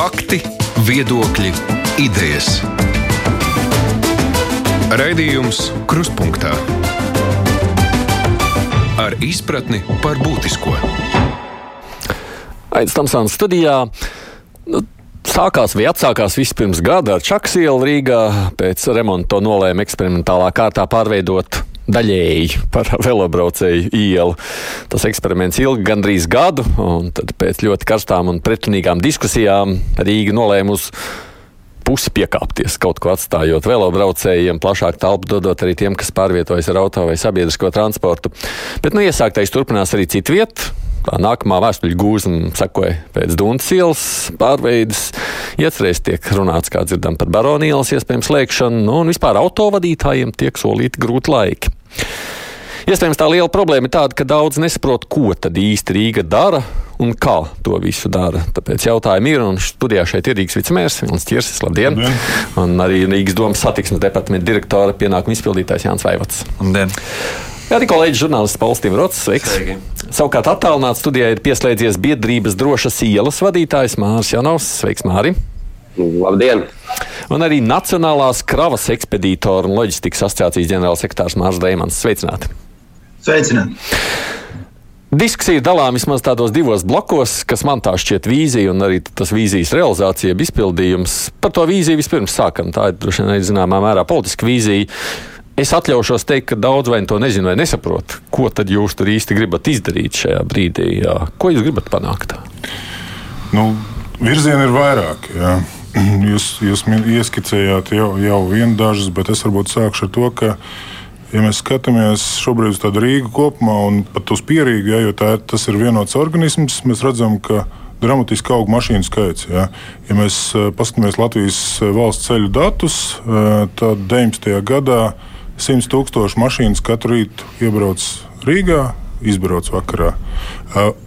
Fakti, viedokļi, idejas. Raidījums Kruspunkta ar izpratni par būtisko. Aizsmeļamies Tamsānas studijā. Nu, Sākās vai atsākās viss pirms gada ar Čakas ielu Rīgā. Pēc remonta to nolēma eksperimentālā kārtā pārveidot daļēji par velobraucēju ielu. Tas eksperiments ilga gandrīz gadu, un pēc ļoti karstām un pretrunīgām diskusijām Rīga nolēma uz pusi piekāpties, kaut ko atstājot velobraucējiem, plašāk telpu dodot arī tiem, kas pārvietojas ar auto vai sabiedrisko transportu. Bet nu, iesāktais turpinās arī citu vietu. Tā nākamā vēstuļu gūzma sekoja pēc Dunkas ielas pārveides. Iecerēs tiek runāts, kā dzirdam, par baronielas iespējams slēgšanu, nu, un vispār autovadītājiem tiek solīti grūti laiki. Iespējams, tā liela problēma ir tāda, ka daudz nesaprot, ko tad īsti Rīga dara un kā to visu dara. Tāpēc jautājumi ir, un studijā šeit ir Rīgas vicemērs Vilnis Čirsis, labdien! labdien. Un arī Rīgas domas satiksmes departamenta direktora pienākuma izpildītājs Jānis Vaivats. Labdien! Jā, arī kolēģis žurnālists Pauls Tīmrots. Sveiks! Sveiki. Savukārt attālināts studijā ir pieslēdzies biedrības drošas ielas vadītājs Mārs Janovs. Sveiks, Māri! Labdien! Un arī Nacionālās kravas ekspedītoru un loģistikas asociācijas ģenerālsekretārs Mārs Deimans. Sveicināti! Sveicināti! Diskusija ir dalāma vismaz tādos divos blokos, kas man tā šķiet vīzija un arī tas vīzijas realizācija, izpildījums. Par to vīziju vispirms sākam. Tā ir droši vien zināmā mērā politiska vīzija. Es atļaušos teikt, ka daudz vai to nezinu vai nesaprot. Ko tad jūs tur īsti gribat izdarīt šajā brīdī? Jā? Ko jūs gribat panākt? Nu, virzieni ir vairāk. Jā. Jūs, jūs ieskicējāt jau, jau vienu dažus, bet es varbūt sākšu ar to, ka ja mēs skatāmies šobrīd uz Rīgu kopumā un pat uz pierīgu, ja, jo tā, tas ir vienots organisms, mēs redzam, ka dramatiski aug mašīnu skaits. Ja, ja mēs eh, paskatāmies Latvijas eh, valsts ceļu datus, eh, tad 19. gadā 100 tūkstoši mašīnas katru rītu iebrauc Rīgā, izbrauc vakarā.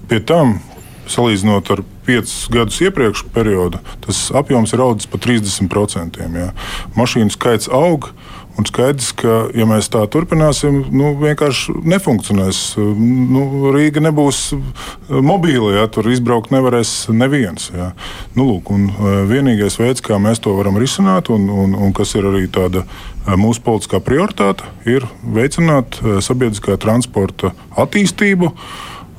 Pie tam, salīdzinot ar 5 gadus iepriekšu periodu, tas apjoms ir audzis par 30%. Ja. Mašīnu skaits aug. Un skaidrs, ka, ja mēs tā turpināsim, nu, vienkārši nefunkcionēs. Nu, Rīga nebūs mobīla, ja tur izbraukt nevarēs neviens. Ja. Nu, lūk, un, e, vienīgais veids, kā mēs to varam risināt, un, un, un kas ir arī tāda e, mūsu politiskā prioritāte, ir veicināt sabiedriskā transporta attīstību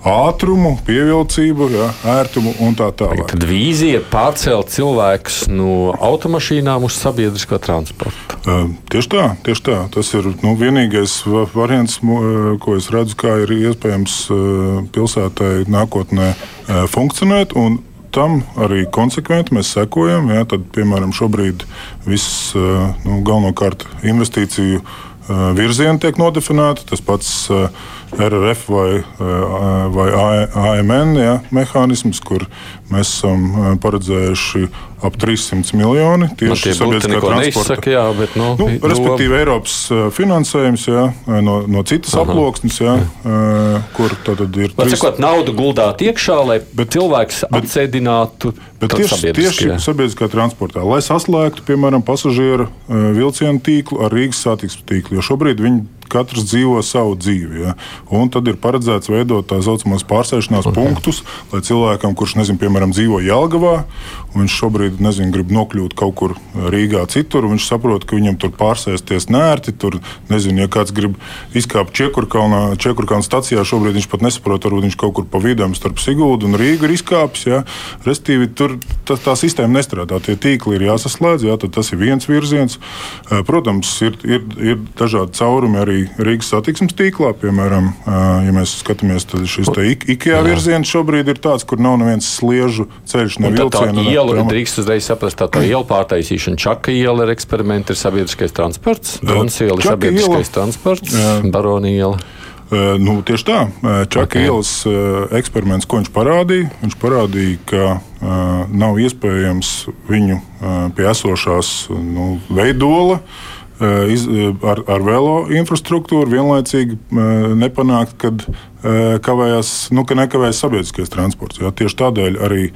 ātrumu, pievilcību, jā, ērtumu un tā tālāk. Tad vīzija pārcelt cilvēkus no automašīnām uz sabiedrisko transportu. Uh, tieši tā, tieši tā. Tas ir nu, vienīgais variants, ko es redzu, kā ir iespējams uh, pilsētai nākotnē uh, funkcionēt. Tam arī konsekventi mēs sekojam. Jā, tad, piemēram, šobrīd viss nu, galvenokārt investīciju virzieni tiek nodefinēti. Tas pats RRF vai, vai AMN ja, mehānisms, kur mēs esam paredzējuši ap 300 miljoni tieši no sabiedriskā transporta. Neizsaka, jā, bet, nu, nu, respektīvi, doma. Eiropas finansējums jā, no, no citas Aha. aploksnes, jā, kur tad ir. Trīs... Sakot, naudu guldāt iekšā, lai bet, cilvēks bet, atsēdinātu. Bet tieši, tieši sabiedriskā transportā, lai saslēgtu, piemēram, pasažieru vilcienu tīklu ar Rīgas satiksmes tīklu, jo šobrīd viņi katrs dzīvo savu dzīvi. Ja? Un tad ir paredzēts veidot tā saucamos pārsēšanās okay. punktus, lai cilvēkam, kurš, nezinu, piemēram, dzīvo Jālgavā, un viņš šobrīd, nezinu, grib nokļūt kaut kur Rīgā citur, viņš saprot, ka viņam tur pārsēsties nērti, tur, nezinu, ja kāds grib izkāpt Čekurkalnā, Čekurkalnā stacijā, šobrīd viņš pat nesaprot, varbūt viņš kaut kur pa vidam starp Siguldu un Rīgu ir izkāpis, ja? Restīvi, tur tā, tā sistēma nestrādā, tie tīkli ir jāsaslēdz, ja? tas ir viens virziens. Protams, ir, ir, ir dažādi caurumi arī Rīgas satiksmes tīklā. Piemēram, ja mēs skatāmies, tad šis IKEA virziens šobrīd ir tāds, kur nav neviens sliežu ceļš, ne vilciena. Tā iela, drīkst uzreiz saprast, tā, tā iela pārtaisīšana, Čaka iela ir eksperimenti, ir sabiedriskais transports, Dons iela ir sabiedriskais iela. transports, Baroni iela. Nu, tieši tā, Čaka okay. ielas eksperiments, ko viņš parādīja, viņš parādīja, ka uh, nav iespējams viņu uh, pie esošās nu, veidola uh, iz, eh, ar, ar velo infrastruktūru vienlaicīgi eh, nepanākt, kad kavējās, nu, ka nekavējas sabiedriskais transports. Jā. Tieši tādēļ arī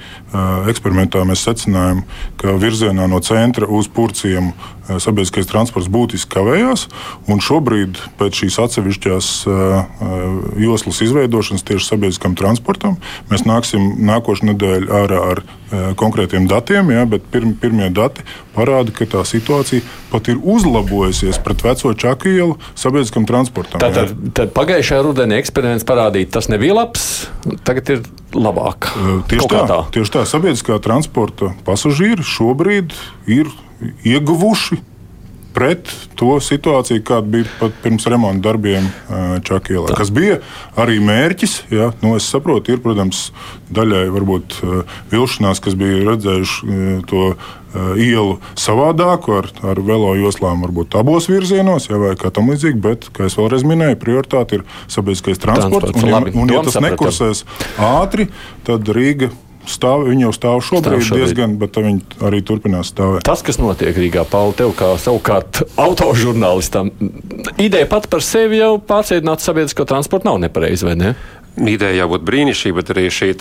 eksperimentā mēs secinājām, ka virzienā no centra uz purciem sabiedriskais transports būtiski kavējās. Šobrīd, pēc šīs atsevišķās joslas izveidošanas tieši sabiedriskam transportam, mēs nāksim nākošais nedēļa ārā ar konkrētiem datiem, jā, bet pirm, pirmie dati parāda, ka tā situācija pat ir uzlabojusies pret veco čaku ielu sabiedriskam transportam. Tātad tad pagājušajā rudenī eksperiments parādīja, tas nebija labs, tagad ir labāk. Tieši tā, tā. tieši tā, sabiedriskā transporta pasažieri šobrīd ir ieguvuši pret to situāciju, kāda bija pat pirms remonta darbiem Čakielā. Kas bija arī mērķis. Ja, nu, es saprotu, ir, protams, daļai varbūt vilšanās, kas bija redzējuši to ielu savādāku, ar, ar velo joslām, varbūt abos virzienos, ja, vai kā tam līdzīgi. Bet, kā jau vēlreiz minēju, prioritāte ir sabiedriskais transports. transports un, ja, un, ja tas nekursēs ātri, tad Rīga stāv, viņi jau stāv šobrīd, stāv šobrīd. diezgan, bet viņi arī turpinās stāvēt. Tas, kas notiek Rīgā, Pauli, tev kā savukārt autožurnālistam, ideja pat par sevi jau pārsēdināt sabiedrisko transportu nav nepareizi, vai ne? Ideja jābūt brīnišķīgai, bet arī šī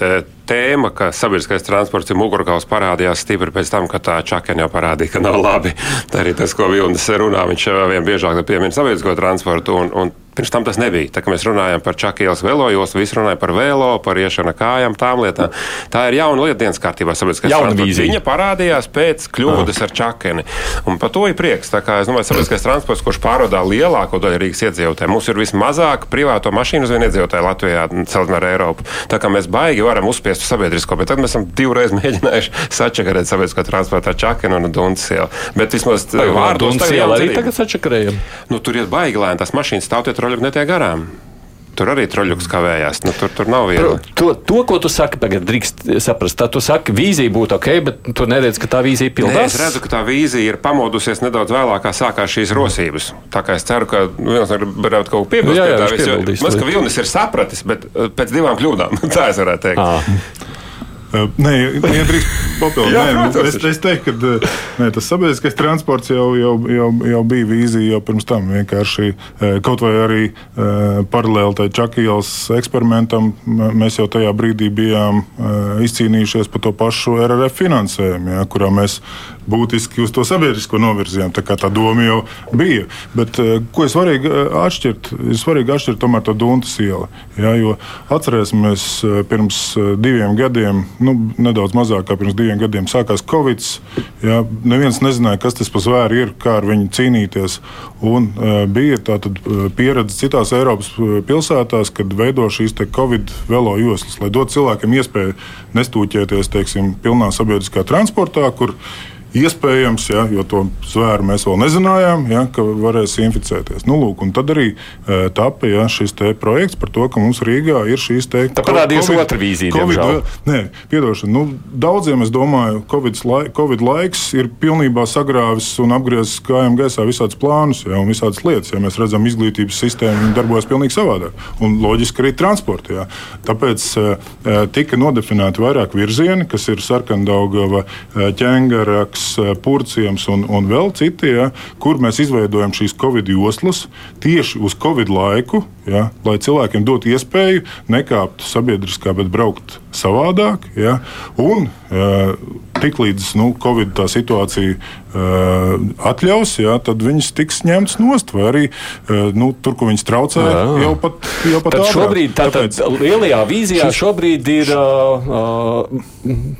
tēma, ka sabiedriskais transports ir mugurkauls, parādījās stipri pēc tam, kad tā čakana jau parādīja, ka nav labi. Tā arī tas, ko Vilnis runā, viņš vien biežāk piemin sabiedrisko transportu. Un, un Pirms tam tas nebija. Tā kā mēs runājam par čakielas velojos, visi runāja par velo, par iešanu kājām, tām lietām. Tā ir jauna lieta dienas kārtībā. Viņa parādījās pēc kļūdas ar čakeni. Un par to ir prieks. Tā kā es domāju, sabiedriskais transports, kurš pārvadā lielāko daļu Rīgas iedzīvotāju, mums ir vismazāk privāto mašīnu uz vienu iedzīvotāju Latvijā, salīdzinot ar Eiropu. Tā kā mēs baigi varam uzspiest sabiedrisko, bet tad mēs esam divreiz mēģinājuši sačakarēt sabiedrisko transportu ar čakeni un Dunkas ielu. Bet vismaz vārdos arī tagad sačakarējam. Nu, tur ir baigi lēni, tās mašīnas stāv troļļuki netiek garām. Tur arī troļļuks kavējās. Nu, tur, tur nav viegli. To, to, ko tu saki, tagad drīkst saprast. Tad tu saki, vīzija būtu ok, bet tu neredz, ka tā vīzija pildās. Nē, es redzu, ka tā vīzija ir pamodusies nedaudz vēlāk, kā sākās šīs rosības. Tā kā es ceru, ka Vilnis varētu kaut ko piebilst. Nu, jā, jā, pie tā, jo, Maz, ka Vilnis ir sapratis, bet eh, pēc divām kļūdām. tā es varētu teikt. À. Nē, nedrīkst papildināt. es, es teiktu, ka nē, tas sabiedriskais transports jau, jau, jau, jau bija vīzija jau pirms tam. Vienkārši kaut vai arī paralēli tai Čakijas eksperimentam, mēs jau tajā brīdī bijām izcīnījušies par to pašu RRF finansējumu, ja, kurā mēs būtiski uz to sabiedrisko novirzījām. Tā tā doma jau bija. Bet ko ir svarīgi atšķirt? Ir svarīgi atšķirt tomēr to Dunkas ielu. Ja, atcerēsimies, pirms diviem gadiem nu, nedaudz mazāk kā pirms diviem gadiem sākās Covid. Jā, neviens nezināja, kas tas par zvēru ir, kā ar viņu cīnīties. Un, bija tāda uh, pieredze citās Eiropas pilsētās, kad veido šīs Covid velo joslas, lai dotu cilvēkiem iespēju nestūķēties teiksim, pilnā sabiedriskā transportā, kur Iespējams, ja, jo to zvēru mēs vēl nezinājām, ja, ka varēs inficēties. Nu, lūk, tad arī e, tapa ja, šis projekts par to, ka mums Rīgā ir šīs te tā parādījās otra vīzija. COVID, diemžēl. nē, piedošana. Nu, daudziem, es domāju, COVID, lai, COVID laiks ir pilnībā sagrāvis un apgriezis kājām gaisā visādus plānus ja, un visādas lietas. Ja mēs redzam, izglītības sistēma darbojas pilnīgi savādāk. Un loģiski arī transporta. Ja. Tāpēc e, e, tika nodefinēti vairāk virzieni, kas ir sarkandaugava, ķēngaraks, Purciems un, un vēl citi, ja, kur mēs izveidojam šīs Covid joslas tieši uz Covid laiku, ja, lai cilvēkiem dotu iespēju nekāpt sabiedriskā, bet braukt savādāk. Ja, un, uh, Tiklīdz nu, Covid tā situācija uh, atļaus, jā, tad viņas tiks ņemtas nost. Vai arī uh, nu, tur, kur viņas traucē, jā. jau pat, jau pat ātrāk. Šobrīd, tā, Tāpēc, lielajā vīzijā šis, šobrīd ir uh,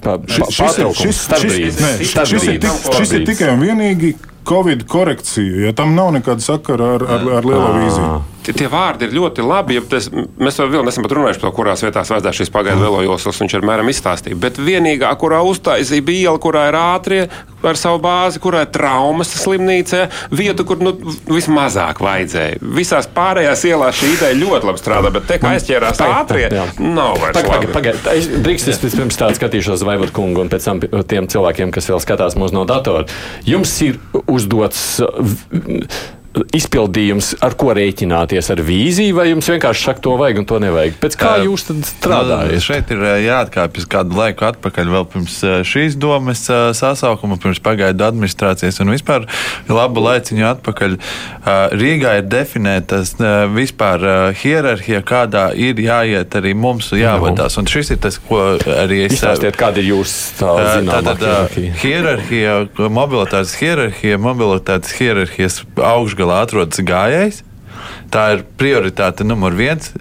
tā, šis, šis, šis, šis, ne, šis, ir, tik, šis ir tikai un vienīgi Covid korekcija, ja tam nav nekāda sakara ar, ar, ar lielo vīziju tie vārdi ir ļoti labi. Ja tas, mēs vēl neesam pat runājuši par to, kurās vietās vajadzētu šīs pagaidu velo joslas. Viņš ir mēram izstāstījis. Bet vienīgā, kurā uztaisīja bija iela, kurā ir ātrie ar savu bāzi, kurā ir traumas slimnīca, vieta, kur nu, vismazāk vajadzēja. Visās pārējās ielās šī ideja ļoti labi strādā, bet te kā aizķērās ātrie, nav vairs. Pagaid, pagaid, pagaid. Drīkst es pirms tā skatīšos Vaivot kungu un pēc tam tiem cilvēkiem, kas vēl skatās mūsu no datora. Jums ir uzdots izpildījums, ar ko rēķināties? Ar vīziju, vai jums vienkārši saka, to vajag un to nevajag? Pēc kā jūs strādājat? Nu, šeit ir jāatkāpjas kādu laiku atpakaļ, vēl pirms šīs domas sasaukuma, pirms pagaidu administrācijas un vispār labu laiciņu atpakaļ. Rīgā ir definētas vispār hierarhija, kādā ir jāiet arī mums jāvadās. Un šis ir tas, ko arī es. Izstāstiet, kāda ir jūsu zināmā hierarhija? Hierarhija, mobilitātes hierarhija, mobilitātes hierarhijas augšgalā galā atrodas gājējs. Tā ir prioritāte numur viens.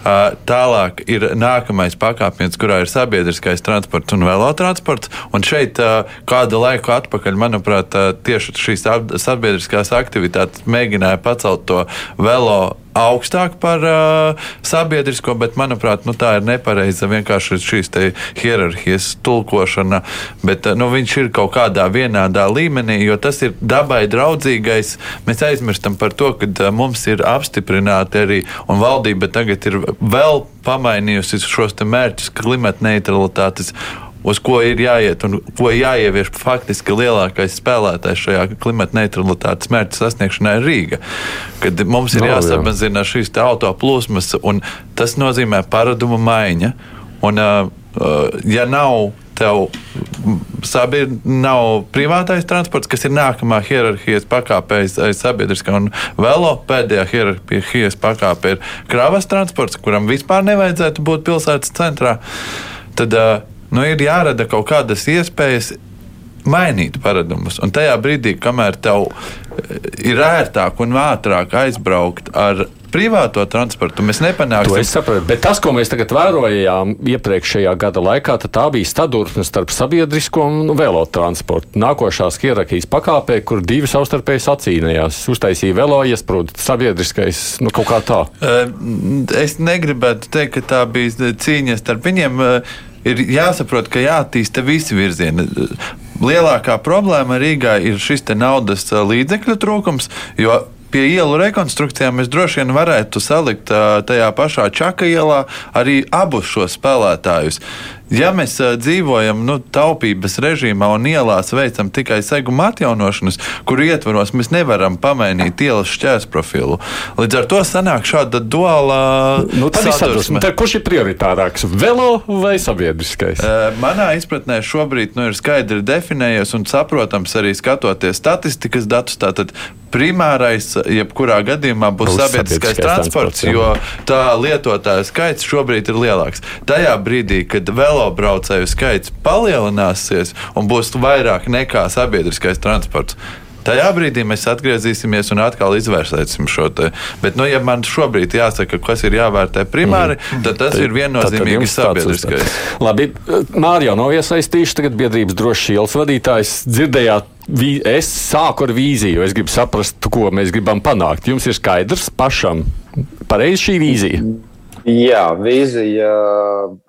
Tālāk ir nākamais pakāpiens, kurā ir sabiedriskais transports un velotransports. Un šeit kādu laiku atpakaļ, manuprāt, tieši šīs sabiedriskās aktivitātes mēģināja pacelt to velo augstāk par uh, sabiedrisko, bet, manuprāt, nu, tā ir nepareiza vienkārši šīs hierarhijas tulkošana. Bet uh, nu, viņš ir kaut kādā vienādā līmenī, jo tas ir dabai draudzīgais. Mēs aizmirstam par to, ka uh, mums ir apstiprināti arī, un valdība tagad ir vēl pamainījusi šos mērķus klimata neutralitātes uz ko ir jāiet un ko jāievieš faktiski lielākais spēlētājs šajā klimata neutralitātes mērķa sasniegšanā ir Rīga. Kad mums ir no, jāsamazina šīs auto plūsmas, un tas nozīmē paradumu maiņa. Un, ja nav tev sabir, nav privātais transports, kas ir nākamā hierarhijas pakāpē aiz, aiz sabiedriskā un velo. Pēdējā hierarhijas pakāpē ir kravas transports, kuram vispār nevajadzētu būt pilsētas centrā. Tad uh, nu, ir jārada kaut kādas iespējas mainīt paradumus. Un tajā brīdī, kamēr tev eh, ir ērtāk un ātrāk aizbraukt ar privāto transportu, mēs nepanāksim. To es saprotu, bet tas, ko mēs tagad vērojām iepriekšējā gada laikā, tā bija stadursme starp sabiedrisko un velotransportu. Nākošās hierarhijas pakāpē, kur divi savstarpēji sacīnījās, uztaisīja velo iesprūdu, sabiedriskais, nu kaut kā tā. Eh, es negribētu teikt, ka tā bija cīņa starp viņiem eh, ir jāsaprot, ka jāattīsta visi virzieni. Lielākā problēma Rīgā ir šis naudas līdzekļu trūkums, jo pie ielu rekonstrukcijām mēs droši vien varētu salikt tajā pašā Čaka ielā arī abus šos spēlētājus. Ja mēs dzīvojam nu, taupības režīmā un ielās veicam tikai seguma atjaunošanas, kuru ietvaros mēs nevaram pamainīt ielas šķērs profilu, līdz ar to sanāk šāda duālā nu, sadursme. Tad kurš ir prioritārāks - velo vai sabiedriskais? Manā izpratnē šobrīd nu, ir skaidri definējies un saprotams arī skatoties statistikas datus. Tātad primārais, jebkurā gadījumā, būs, būs sabiedriskais, sabiedriskais transports, transports jo tā lietotāju skaits šobrīd ir lielāks. Tajā brīdī, kad vēl velobraucēju skaits palielināsies un būs vairāk nekā sabiedriskais transports. Tajā brīdī mēs atgriezīsimies un atkal izvērtēsim šo te. Bet, nu, ja man šobrīd jāsaka, kas ir jāvērtē primāri, mm. tad tas tad, ir viennozīmīgi sabiedriskais. Labi, Mārija nav iesaistījuši tagad biedrības drošs ielas vadītājs. Dzirdējāt, es sāku ar vīziju, es gribu saprast, ko mēs gribam panākt. Jums ir skaidrs pašam pareizi šī vīzija. Jā, vīzija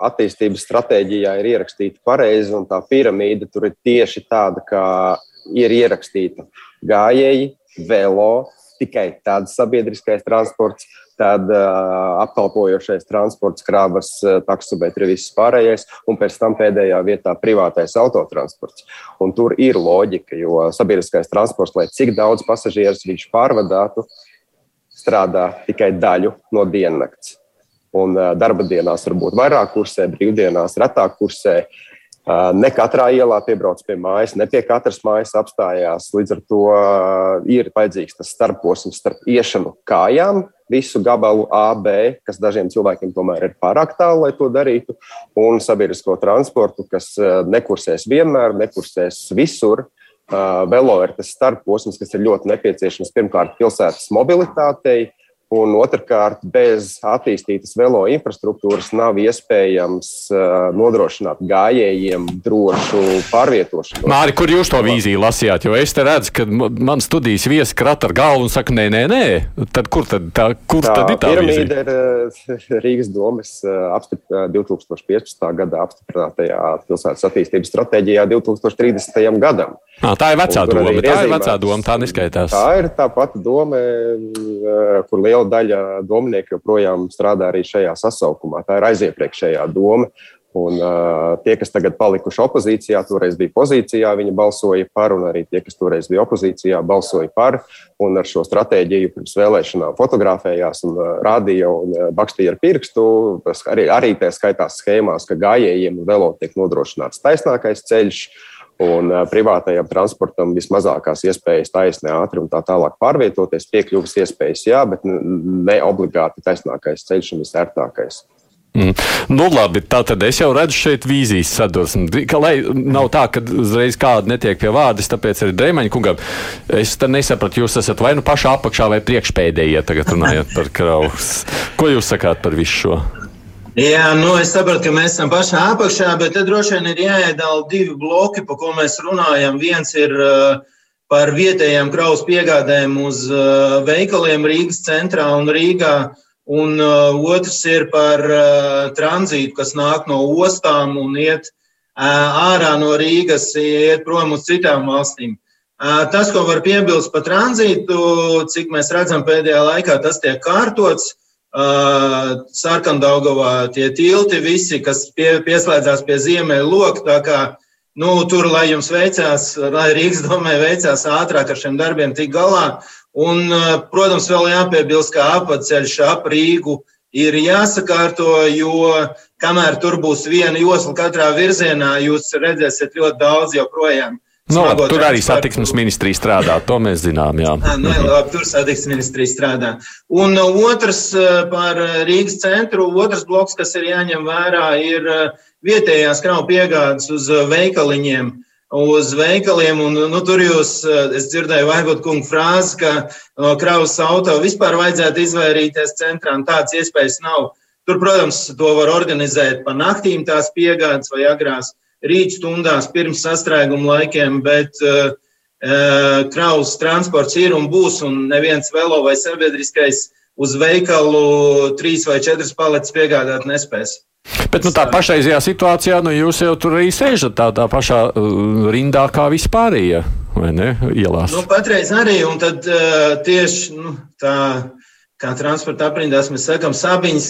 attīstības stratēģijā ir ierakstīta pareizi, un tā piramīda tur ir tieši tāda, kā ir ierakstīta. Gājēji, velo, tikai tāds sabiedriskais transports, tad uh, apkalpojošais transports, krāvas, taksometri, viss pārējais, un pēc tam pēdējā vietā privātais autotransports. Un tur ir loģika, jo sabiedriskais transports, lai cik daudz pasažierus viņš pārvadātu, strādā tikai daļu no diennakts. Un darba dienās varbūt vairāk kursē, brīvdienās retāk kursē. Ne katrā ielā piebrauc pie mājas, ne pie katras mājas apstājās. Līdz ar to ir vajadzīgs tas starposms starp iešanu kājām, visu gabalu A, B, kas dažiem cilvēkiem tomēr ir pārāk tālu, lai to darītu, un sabiedrisko transportu, kas nekursēs vienmēr, nekursēs visur. Velo ir tas starposms, kas ir ļoti nepieciešams pirmkārt pilsētas mobilitātei, Un otrkārt, bez attīstītas velo infrastruktūras nav iespējams uh, nodrošināt gājējiem drošu pārvietošanos. Māri, kur jūs to vīziju lasījāt? Jo es te redzu, ka man studijas viesi krata ar galvu un saka, nē, nē, nē. Tad kur tad, tā, kur tā tad ir tā piramīda? Ir uh, Rīgas domas uh, 2015. gadā apstiprinātajā pilsētas attīstības stratēģijā 2030. gadam. À, tā ir vecā doma, tā ir vecā doma, tā neskaitās. Tā ir tā pati doma, uh, kur liela daļa domnieku joprojām strādā arī šajā sasaukumā. Tā ir aiziepriekšējā doma. Un, uh, tie, kas tagad palikuši opozīcijā, toreiz bija pozīcijā, viņi balsoja par, un arī tie, kas toreiz bija opozīcijā, balsoja par. Un ar šo stratēģiju pirms vēlēšanām fotografējās un uh, rādīja un uh, bakstīja ar pirkstu. Arī, arī tā skaitās schēmās, ka gājējiem un velo tiek nodrošināts taisnākais ceļš. Un privātajam transportam vismazākās iespējas taisnē, ātri un tā tālāk pārvietoties, piekļuvis iespējas, jā, bet ne obligāti taisnākais ceļš un visērtākais. Mm. Nu, labi, tā tad es jau redzu šeit vīzijas sadursmi. Ka, lai nav tā, ka uzreiz kāda netiek pie vārdas, tāpēc arī Dreamaņa kungam. Es nesapratu, jūs esat vai nu pašā apakšā vai priekšpēdējie tagad runājot par kraus. Ko jūs sakāt par visu šo? Jā, nu es saprotu, ka mēs esam pašā apakšā, bet tad droši vien ir jāiedala divi bloki, par ko mēs runājam. Viens ir uh, par vietējām kraus piegādēm uz uh, veikaliem Rīgas centrā un Rīgā. Un uh, otrs ir par tranzītu, kas nāk no ostām un iet ārā no Rīgas, iet prom uz citām valstīm. Tas, ko var piebilst par tranzītu, cik mēs redzam pēdējā laikā, tas tiek kārtots. Uh, Sarkandaugavā tie tilti visi, kas pie, pieslēdzās pie ziemeļa loka, tā kā nu, tur, lai jums veicās, lai Rīgas domē veicās ātrāk ar šiem darbiem tik galā, uh, Un, protams, vēl jāpiebilst, ka apceļš ap Rīgu ir jāsakārto, jo kamēr tur būs viena josla katrā virzienā, jūs redzēsiet ļoti daudz joprojām. No, nu, tur arī satiksmes ministrija strādā, to mēs zinām. Jā, jā nu, labi, tur satiksmes ministrija strādā. Un eh, otrs eh, par Rīgas centru, otrs bloks, kas ir jāņem vērā, ir vietējās kravu piegādes uz veikaliņiem. Uh, uz veikaliem. Un, nu, tur jūs, es dzirdēju, Vaigot kungu frāzi, ka no kravas auto vispār vajadzētu izvairīties centrā, un tādas iespējas nav. Tur, protams, to var organizēt pa naktīm tās piegādes vai agrās rīt stundās pirms sastrēguma laikiem, bet uh, kravas transports ir un būs, un neviens velo vai sabiedriskais uz veikalu trīs vai četras paletes piegādāt nespēs. Bet nu, tā pašreizajā situācijā nu, jūs jau tur arī sēžat tā, tā pašā uh, rindā kā vispārējie, vai ne? Ielās. Nu, patreiz arī, un tad uh, tieši nu, tā. Kā transporta aprindās mēs sakām, stabiņas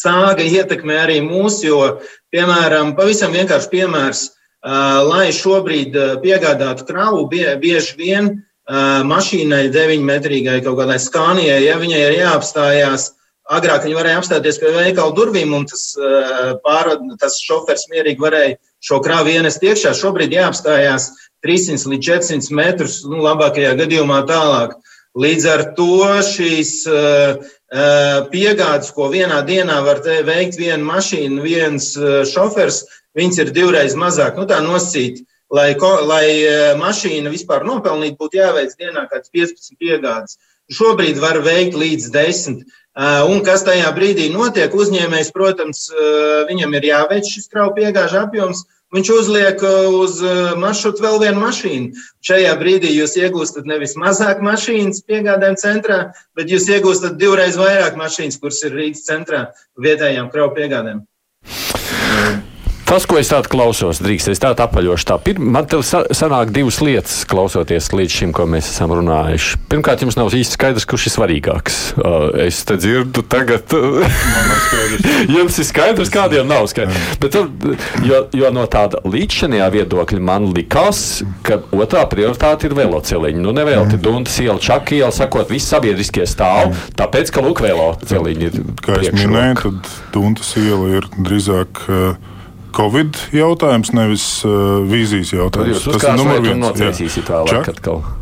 sāga ietekmē arī mūs, jo, piemēram, pavisam vienkārši piemērs, lai šobrīd piegādātu kravu, bie, bieži vien mašīnai 9 metrīgai kaut kādai skānijai, ja viņai ir jāapstājās Agrāk viņi varēja apstāties pie veikala durvīm, un tas, pārvad, tas šofers mierīgi varēja šo krāvu ienest iekšā. Šobrīd jāapstājās 300 līdz 400 metrus, nu, labākajā gadījumā tālāk. Līdz ar to šīs piegādes, ko vienā dienā var veikt viena mašīna, viens šofers, viņas ir divreiz mazāk. Nu, tā nosacīt, lai, lai mašīna vispār nopelnītu, būtu jāveic dienā kāds 15 piegādes. Šobrīd var veikt līdz 10. Un kas tajā brīdī notiek? Uzņēmējs, protams, viņam ir jāveic šis kravu piegāžu apjoms. Viņš uzliek uz maršrutu vēl vienu mašīnu. Šajā brīdī jūs iegūstat nevis mazāk mašīnas piegādēm centrā, bet jūs iegūstat divreiz vairāk mašīnas, kuras ir Rīgas centrā vietējām kravu piegādēm. Tas, ko es tādu klausos, drīkst, es tādu apaļošu. Tā. Pir, man te sanāk divas lietas, klausoties līdz šim, ko mēs esam runājuši. Pirmkārt, jums nav īsti skaidrs, kurš ir svarīgāks. Uh, es te dzirdu tagad. jums ir skaidrs, kādiem nav skaidrs. Bet, jo, jo no tāda līdzšanajā viedokļa man likās, ka otrā prioritāte ir veloceliņi. Nu, nevēlti mm. Duntas iela, Čaka iela, sakot, visi sabiedriskie stāv, tāpēc, ka lūk, veloceliņi ir. Kā es minēju, tad Duntas iela ir drīzāk. Uh, Covid jautājums, nevis uh, vīzijas jautājums. Tas ir numurs viens.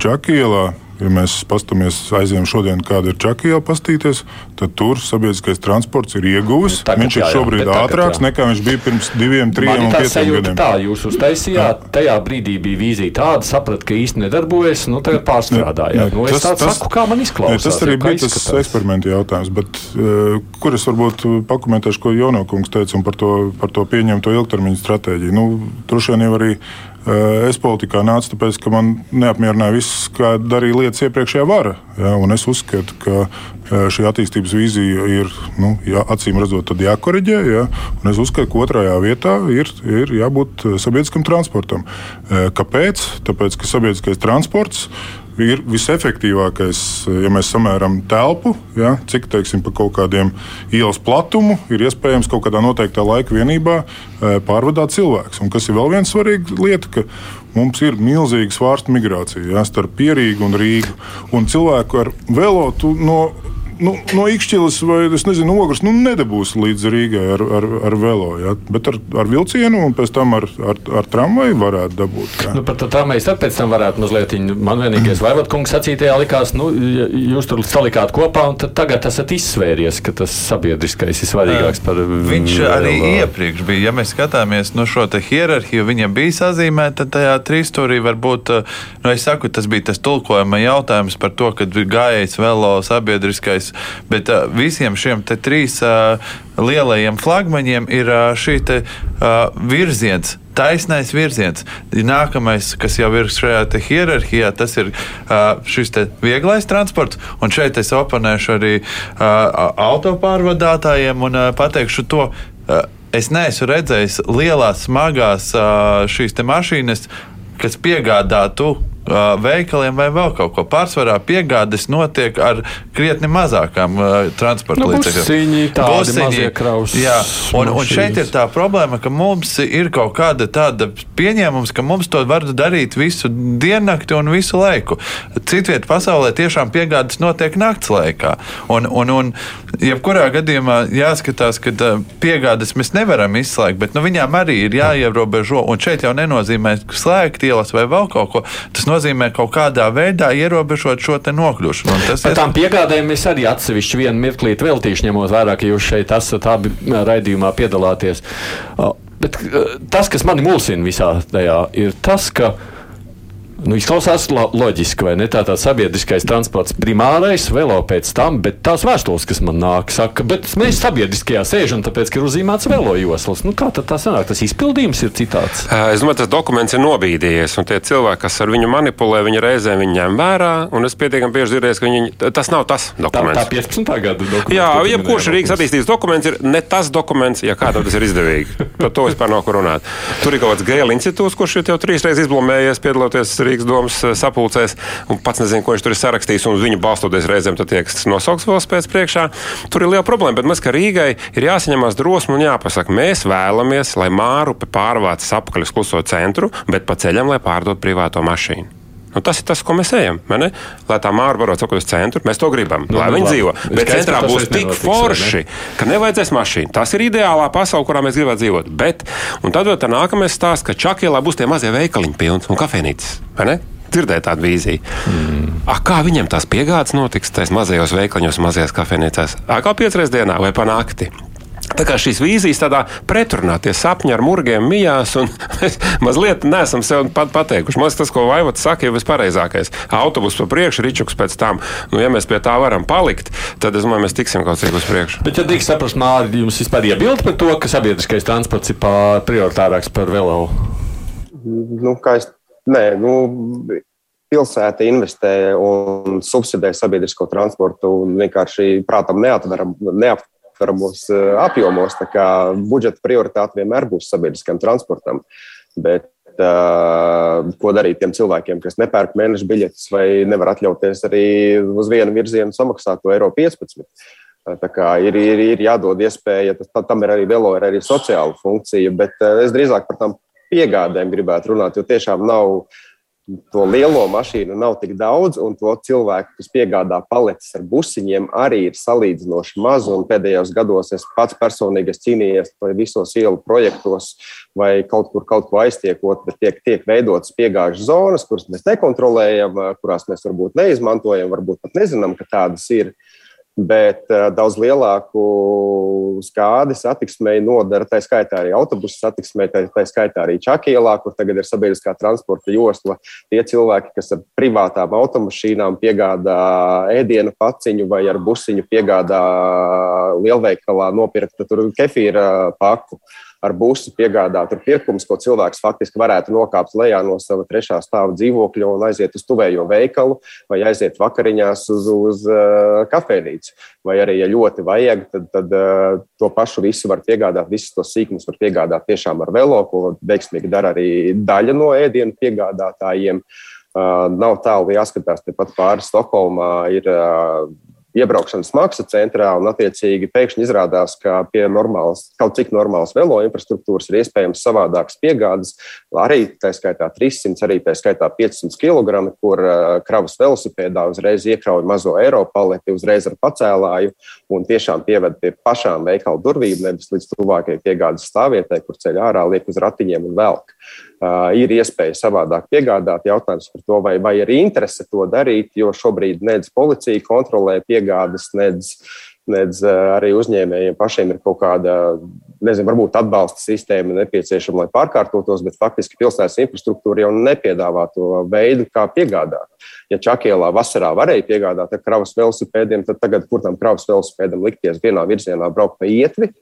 Čakielā Ja mēs paskatāmies, aizjām šodien, kāda ir Čakija pastīties, tad tur sabiedriskais transports ir ieguvis. Tagad, viņš ir jā, šobrīd jā, ātrāks tagad, nekā viņš bija pirms diviem, trim un pieciem gadiem. Tā jūs uztaisījāt, tajā brīdī bija vīzija tāda, saprat, ka īsti nedarbojas, nu tagad pārstrādājāt. Nu, es tas, saku, kā man izklausās. Tas arī bija tas eksperimenta jautājums, bet uh, kur es varbūt pakomentēšu, ko Jonokungs teica par to, par to pieņemto ilgtermiņa stratēģiju. Nu, droši vien jau arī Es politikā nācu tāpēc, ka man neapmierināja viss, kā darīja lietas iepriekšējā vara. Ja, es uzskatu, ka šī attīstības vīzija ir nu, jā, acīm redzot jākoriģē. Ja, es uzskatu, ka otrajā vietā ir, ir jābūt sabiedriskam transportam. Kāpēc? Tāpēc, ka sabiedriskais transports ir visefektīvākais, ja mēs samērām telpu, ja, cik teiksim, pa kaut kādiem ielas platumu ir iespējams kaut kādā noteiktā laika vienībā pārvadāt cilvēks. Un kas ir vēl viena svarīga lieta, ka mums ir milzīga svārsta migrācija ja, starp Pierīgu un Rīgu. Un cilvēku ar velotu no nu, no Ikšķilas vai nezinu, ogres nu, nedabūs līdz Rīgai ar, ar, ar velo. Ja? Bet ar, ar vilcienu un pēc tam ar, ar, ar tramvaju varētu dabūt. Ja? Nu, par tā mēs tad pēc tam varētu mazliet. Man vienīgais Vaivotkungs sacītajā likās, nu, jūs tur salikāt kopā un tagad esat izsvēries, ka tas sabiedriskais ir svarīgāks par Viņš arī iepriekš bija, ja mēs skatāmies no šo hierarhiju, viņa bija sazīmēta tajā trīsstūrī. Varbūt, nu, es saku, tas bija tas tulkojuma jautājums par to, kad bija gājējis velo sabiedriskais process. Bet uh, visiem šiem trīs uh, lielajiem flagmaņiem ir uh, šī te, uh, virziens taisnais virziens. Nākamais, kas jau ir šajā hierarhijā, tas ir uh, šis vieglais transports. Un šeit es oponēšu arī uh, autopārvadātājiem un uh, pateikšu to. Uh, es neesmu redzējis lielās, smagās uh, šīs mašīnas, kas piegādātu veikaliem vai vēl kaut ko. Pārsvarā piegādes notiek ar krietni mazākām transporta nu, līdzekļiem. Busiņi, jā, un, un šeit ir tā problēma, ka mums ir kaut kāda tāda pieņēmums, ka mums to var darīt visu diennakti un visu laiku. Citviet pasaulē tiešām piegādes notiek nakts laikā. Un, un, un jebkurā gadījumā jāskatās, ka piegādes mēs nevaram izslēgt, bet nu, viņām arī ir jāierobežo. Un šeit jau nenozīmē slēgt ielas vai vēl kaut ko. Tas nozīmē kaut kādā veidā ierobežot šo nokļūšanu. Tas Par tām piegādēm es arī atsevišķi vienu mirklīti veltīšu, ņemot vērā, ka jūs šeit esat abi raidījumā piedalāties. Bet tas, kas mani mulsina visā tajā, ir tas, ka Nu, izklausās lo loģiski, vai ne? Tā tāds sabiedriskais transports primārais, velo pēc tam, bet tās vēstules, kas man nāk, saka, bet mēs sabiedriskajā sēžam, tāpēc, ka ir uzīmēts velo joslas. Nu, kā tad tā sanāk? Tas izpildījums ir citāds. Es domāju, tas dokuments ir nobīdījies, un tie cilvēki, kas ar viņu manipulē, viņi reizēm viņu ņem vērā, un es pietiekami bieži dzirdēju, ka viņi, tas nav tas dokuments. Tā, tā 15. gada dokuments. Jā, jebkurš Rīgas attīstības dokuments ir ne tas dokuments, ja kādam tas ir izdevīgi. Par to vispār nav ko runāt. Tur ir kaut kāds Gēla institūts, kurš jau trīs reizes izblomējies piedaloties Rīgas domas eh, sapulcēs, un pats nezinu, ko viņš tur ir sarakstījis, un uz viņu balstoties reizēm tiek nosaukts vēl spēc priekšā. Tur ir liela problēma, bet mēs, ka Rīgai ir jāsaņemās drosme un jāpasaka, mēs vēlamies, lai Mārupe pārvāc apakaļ uz kluso centru, bet pa ceļam, lai pārdod privāto mašīnu. Nu, tas ir tas, ko mēs ejam. Lai tā māra varētu sakot uz centru, mēs to gribam. Nu, lai nu, viņi dzīvo. Bet centrā būs tik forši, ne? ka nevajadzēs mašīnu. Tas ir ideālā pasaule, kurā mēs gribētu dzīvot. Bet, un tad vēl tā nākamais stāsts, ka Čakielā būs tie mazie veikaliņi pilns un kafejnīcas. Dzirdēt tādu vīziju. Mm. A, kā viņiem tās piegādes notiks tajos mazajos veikaliņos, mazajās kafejnīcās? Kā piecreiz dienā vai pa nakti? Tā kā šīs vīzijas tādā pretrunā, tie sapņi ar murgiem mijās, un mēs mazliet nesam sev pat pateikuši. Man tas, ko Vaivots saka, ir vispareizākais. Autobus pa priekšu, ričuks pēc tam. Nu, ja mēs pie tā varam palikt, tad es domāju, mēs tiksim kaut cik uz priekšu. Bet, ja drīkst saprast, Mārķis, jums vispār iebilst par to, ka sabiedriskais transports ir prioritārāks par velo? Nu, kā es, nē, nu, pilsēta investē un subsidē sabiedrisko transportu un vienkārši prātam neatveram. Neap, aptveramos eh, apjomos. Budžeta prioritāte vienmēr būs sabiedriskam transportam. Bet uh, ko darīt tiem cilvēkiem, kas nepērk mēneša biļetes vai nevar atļauties arī uz vienu virzienu samaksāt to eiro 15? Tā kā ir, ir, ir jādod iespēja, tas, tam ir arī velo, ir arī sociāla funkcija, bet es drīzāk par tām piegādēm gribētu runāt, jo tiešām nav uh, to lielo mašīnu nav tik daudz, un to cilvēku, kas piegādā paletes ar busiņiem, arī ir salīdzinoši maz. Pēdējos gados es pats personīgi cīnījos vai visos ielu projektos, vai kaut kur kaut ko aiztiekot, bet tiek, tiek veidotas piegāžu zonas, kuras mēs nekontrolējam, kurās mēs varbūt neizmantojam, varbūt pat nezinām, ka tādas ir bet uh, daudz lielāku skādi satiksmei nodara. Tā skaitā arī autobusu satiksmei, tā, tā skaitā arī Čakielā, kur tagad ir sabiedriskā transporta josla. Tie cilvēki, kas ar privātām automašīnām piegādā ēdienu paciņu vai ar busiņu piegādā lielveikalā nopirkt kefīra paku. Uh, ar busu piegādāt pirkumus, ko cilvēks faktiski varētu nokāpt lejā no sava trešā stāva dzīvokļa un aiziet uz tuvējo veikalu vai aiziet vakariņās uz, uz uh, kafejnīcu. Vai arī, ja ļoti vajag, tad, tad uh, to pašu visu var piegādāt, visus tos sīkumus var piegādāt tiešām ar velo, ko veiksmīgi dara arī daļa no ēdienu piegādātājiem. Nav tālu jāskatās, tepat pāri Stokholmā ir iebraukšanas maksa centrā, un attiecīgi pēkšņi izrādās, ka pie normālas, kaut cik normālas velo infrastruktūras ir iespējams savādākas piegādes, arī tā skaitā 300, arī tā skaitā 500 kg, kur kravas velosipēdā uzreiz iekrauj mazo eiro paleti, uzreiz ar pacēlāju un tiešām pieved pie pašām veikalu durvīm, nevis līdz tuvākajai piegādes stāvvietai, kur ceļ ārā, liek uz ratiņiem un velk. Uh, ir iespēja savādāk piegādāt. Jautājums par to, vai, vai ir interese to darīt, jo šobrīd nedz policija kontrolē piegādes, nedz, nedz uh, arī uzņēmējiem pašiem ir kaut kāda, nezinu, varbūt atbalsta sistēma nepieciešama, lai pārkārtotos, bet faktiski pilsētas infrastruktūra jau nepiedāvā to veidu, kā piegādāt. Ja Čakielā vasarā varēja piegādāt ar kravas velosipēdiem, tad tagad, kur tam kravas velosipēdam likties vienā virzienā, braukt pa ietvi,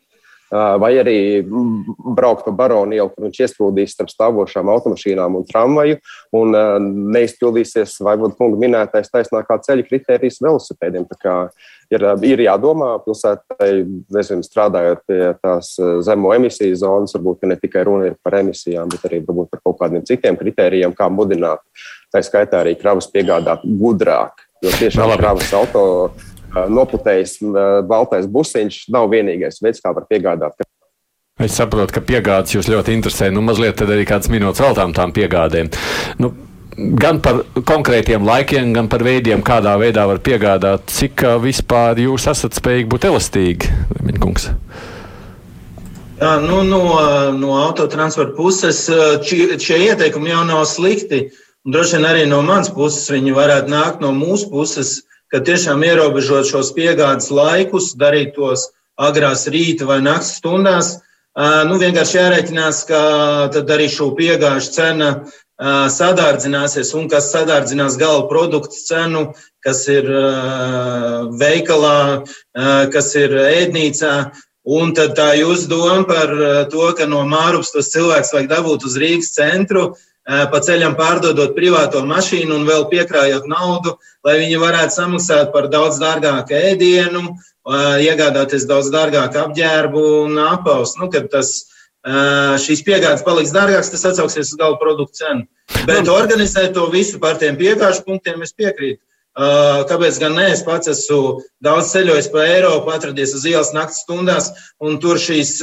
vai arī braukt pa baronu ielu, kur viņš iesprūdīs starp stāvošām automašīnām un tramvaju, un neizpildīsies Vaivoda kunga minētais taisnākā ceļa kritērijs velosipēdiem. Ir, ir jādomā pilsētai, nezinu, strādājot pie tās zemo emisiju zonas, varbūt ne tikai runa ir par emisijām, bet arī varbūt par kaut kādiem citiem kritērijiem, kā mudināt. Tā skaitā arī kravas piegādāt gudrāk, jo tiešām kravas auto noputējis baltais busiņš nav vienīgais veids, kā var piegādāt. Es saprotu, ka piegādes jūs ļoti interesē. Nu, mazliet tad arī kāds minūtes veltām tām piegādēm. Nu, gan par konkrētiem laikiem, gan par veidiem, kādā veidā var piegādāt, cik vispār jūs esat spējīgi būt elastīgi, Minkungs. Jā, nu, no, no autotransporta puses šie, šie ieteikumi jau nav slikti. Droši vien arī no manas puses viņi varētu nākt no mūsu puses. Uh, ka tiešām ierobežot šos piegādes laikus, darīt tos agrās rīta vai naktas stundās. Nu, vienkārši jārēķinās, ka tad arī šo piegāžu cena sadārdzināsies un kas sadārdzinās gala produktu cenu, kas ir veikalā, kas ir ēdnīcā. Un tad tā jūsu doma par to, ka no Mārupas tos cilvēks vajag dabūt uz Rīgas centru, pa ceļam pārdodot privāto mašīnu un vēl piekrājot naudu, lai viņi varētu samaksāt par daudz dārgāku ēdienu, iegādāties daudz dārgāku apģērbu un apaus. Nu, kad tas, šīs piegādes paliks dārgākas, tas atsauksies uz gala produktu cenu. Bet organizēt to visu par tiem piegāžu punktiem es piekrītu. Kāpēc gan ne? Es pats esmu daudz ceļojis pa Eiropu, atradies uz ielas naktas stundās, un tur šīs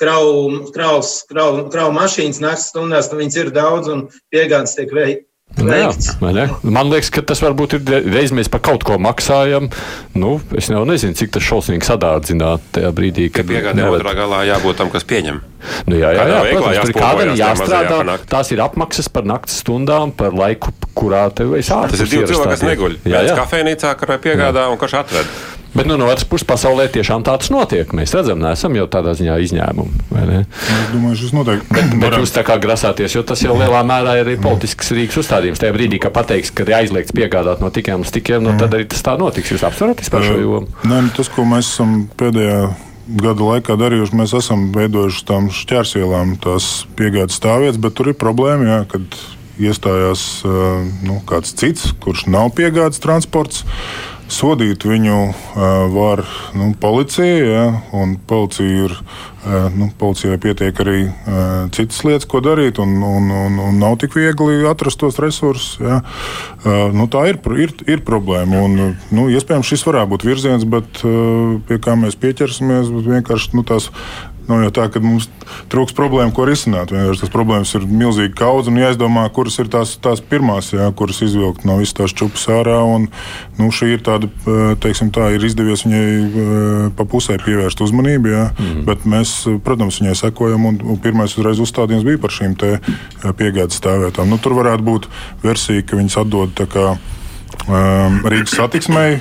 kravu, kravs, kravu, kravu mašīnas naktas stundās, nu viņas ir daudz un piegādes tiek veikts. Jā, Man liekas, ka tas varbūt ir reizes mēs par kaut ko maksājam. Nu, es jau nezinu, cik tas šausmīgi sadārdzināt tajā brīdī, kad piegādē neved... otrā galā jābūt tam, kas pieņem. Nu, jā, jā, jā, protams, tur kādam jāstrādā. Tās ir apmaksas par naktas stundām, par laiku, kurā tev ir ārpus. Tas ir divi cilvēki, kas neguļ. Jā, jā. Kafejnīcā, kurai piegādā jā. un kurš atved. Bet nu, no otras puses, pasaulē tiešām tāds notiek. Mēs redzam, neesam jau tādā ziņā izņēmumi. Es domāju, šis notiek. Bet, bet jūs tā kā grasāties, jo tas jau lielā mērā ir arī politisks Rīgas uzstādījums. Tajā brīdī, kad pateiks, ka ir aizliegts piegādāt no tikiem uz tikiem, nu, tad arī tas tā notiks. Jūs apsveraties par šo jomu? Nē, nu, tas, ko mēs esam pēdējā gada laikā darījuši, mēs esam veidojuši tam šķērsielām tās piegādes stāvvietas, bet tur ir problēma, jā, kad iestājās nu, kāds cits, kurš nav piegādes transports. Sodīt viņu var nu, policija, ja, policija ir, nu, policijai pietiek arī citas lietas, ko darīt, un, un, un, un nav tik viegli atrast tos resursus. Ja. Nu, tā ir, ir, ir problēma. Un, nu, iespējams, šis varētu būt virziens, bet pie kā mēs pieķersimies, vienkārši nu, tās Nav jau tā, ka mums trūks problēmu, ko risināt. Vienkārši tas problēmas ir milzīgi kaudz un jāizdomā, kuras ir tās, tās pirmās, jā, kuras izvilkt no visas tās čupas ārā. Un, nu, šī ir tāda, teiksim, tā ir izdevies viņai pa pusē pievērst uzmanību. Jā, mm. Bet mēs, protams, viņai sekojam. Un, un pirmais uzreiz uzstādījums bija par šīm piegādes stāvvietām. Nu, tur varētu būt versija, ka viņas atdod kā, um, Rīgas satiksmei,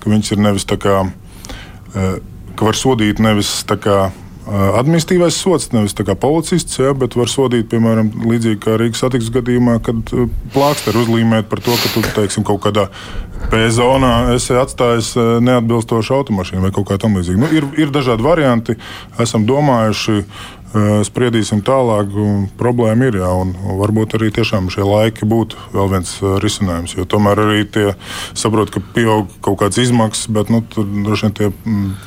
ka viņas ir nevis tā kā. Uh, ka var sodīt nevis tā kā administratīvais sots, nevis policists, ja, bet var sodīt, piemēram, līdzīgi kā Rīgas satiksmes gadījumā, kad plāksteri uzlīmēt par to, ka tu teiksim, kaut kādā P zonā esi atstājis neatbilstošu automašīnu vai kaut kā tamlīdzīga. Nu, ir, ir dažādi varianti, esam domājuši. Spriedīsim tālāk. Problēma ir, jā, un varbūt arī tiešām šie laiki būtu vēl viens risinājums. Jo tomēr arī tie saprot, ka pieaug kaut kādas izmaksas, bet nu, tur droši vien tie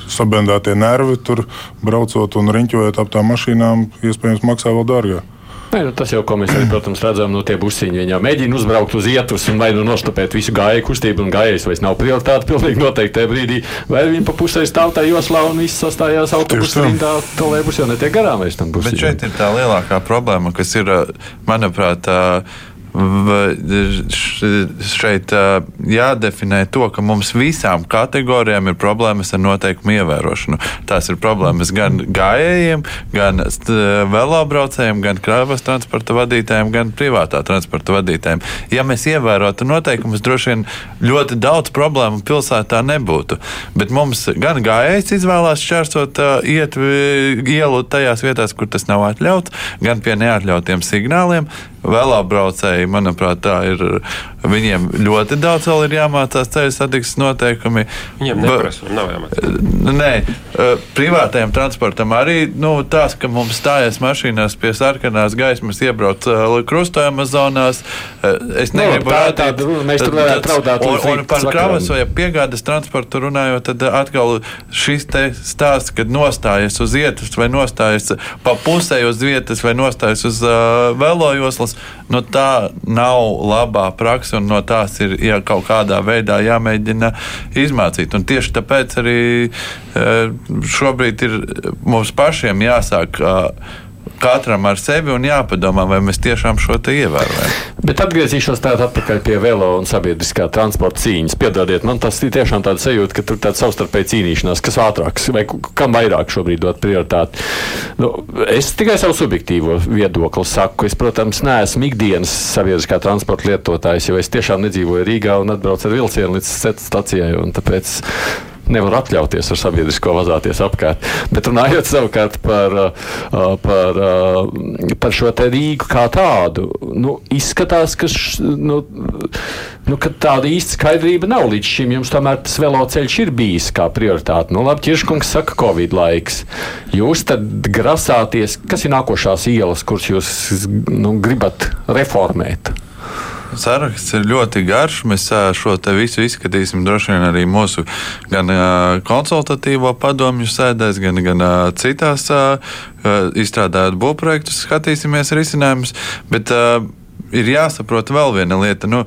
sabendētie nervi tur braucot un riņķojot ap tām mašīnām, iespējams, maksā vēl dārgāk. Nē, nu, tas jau, ko mēs arī, protams, redzam no tie busiņi. Viņi jau mēģina uzbraukt uz ietus un vai nu nostopēt visu gājēju kustību, un gājējs vairs nav prioritāte pilnīgi noteikti tajā brīdī. Vai viņi pa pusē stāv tā joslā un viss sastājās autobusā rindā, trolēbus jau netiek garām vairs tam busiņam. Bet šeit ir tā lielākā problēma, kas ir, manuprāt, šeit jādefinē to, ka mums visām kategorijām ir problēmas ar noteikumu ievērošanu. Tās ir problēmas gan gājējiem, gan velobraucējiem, gan kravas transporta vadītājiem, gan privātā transporta vadītājiem. Ja mēs ievērotu noteikumus, droši vien ļoti daudz problēmu pilsētā nebūtu. Bet mums gan gājējs izvēlās šķērsot iet ielu tajās vietās, kur tas nav atļauts, gan pie neatļautiem signāliem. Velobraucēji, manuprāt, tā ir. Viņiem ļoti daudz vēl ir jāmācās ceļu satiksmes noteikumi. Viņiem neprasa, nav jāmācās. Nē, privātajam transportam arī nu, tas, ka mums stājas mašīnās pie sarkanās gaismas, iebrauc krustojuma zonās. Es Nu, negribu tā- rādīt- tā- mēs tur varētu raudāt Un, un par kravas vai piegādes transportu runājot, tad atkal šis te stāsts, kad nostājas uz vietas vai nostājas pa pusē uz vietas vai nostājas uz uh, velojoslas, nu tā nav labā praksa un no tās ir ja, kaut kādā veidā jāmēģina izmācīt. Un tieši tāpēc arī uh, šobrīd ir mums pašiem jāsāk. Katram ar sevi un jāpadomā, vai mēs tiešām šo te ievērojam. Bet atgriezīšos tādā atpakaļ pie velo un sabiedriskā transporta cīņas. Piedodiet, man tas ir tiešām tāds sajūta, ka tur tāds savstarpēji cīnīšanās, kas ātrāks vai kam vairāk šobrīd dot prioritāti. Nu, es tikai savu subjektīvo viedokli saku. Es, protams, neesmu ikdienas sabiedriskā transporta lietotājs, jo es tiešām nedzīvoju Rīgā un atbraucu ar vilcienu līdz stacijai. Tāpēc nevar atļauties ar sabiedrisko vazāties apkārt. Bet runājot savukārt par, uh, par, uh, par šo te Rīgu kā tādu, nu, izskatās, ka, š, nu, nu, ka tāda īsta skaidrība nav līdz šim. Jums tomēr tas veloceļš ir bijis kā prioritāte. Nu, labi, Čirškungs saka, Covid laiks. Jūs tad grasāties, kas ir nākošās ielas, kuras jūs nu, gribat reformēt? Saraksts ir ļoti garš. Mēs šo te visu izskatīsim droši vien arī mūsu gan konsultatīvo padomju sēdēs, gan, gan citās izstrādājot būvprojektus, skatīsimies risinājumus. Bet ir jāsaprot vēl viena lieta. Nu,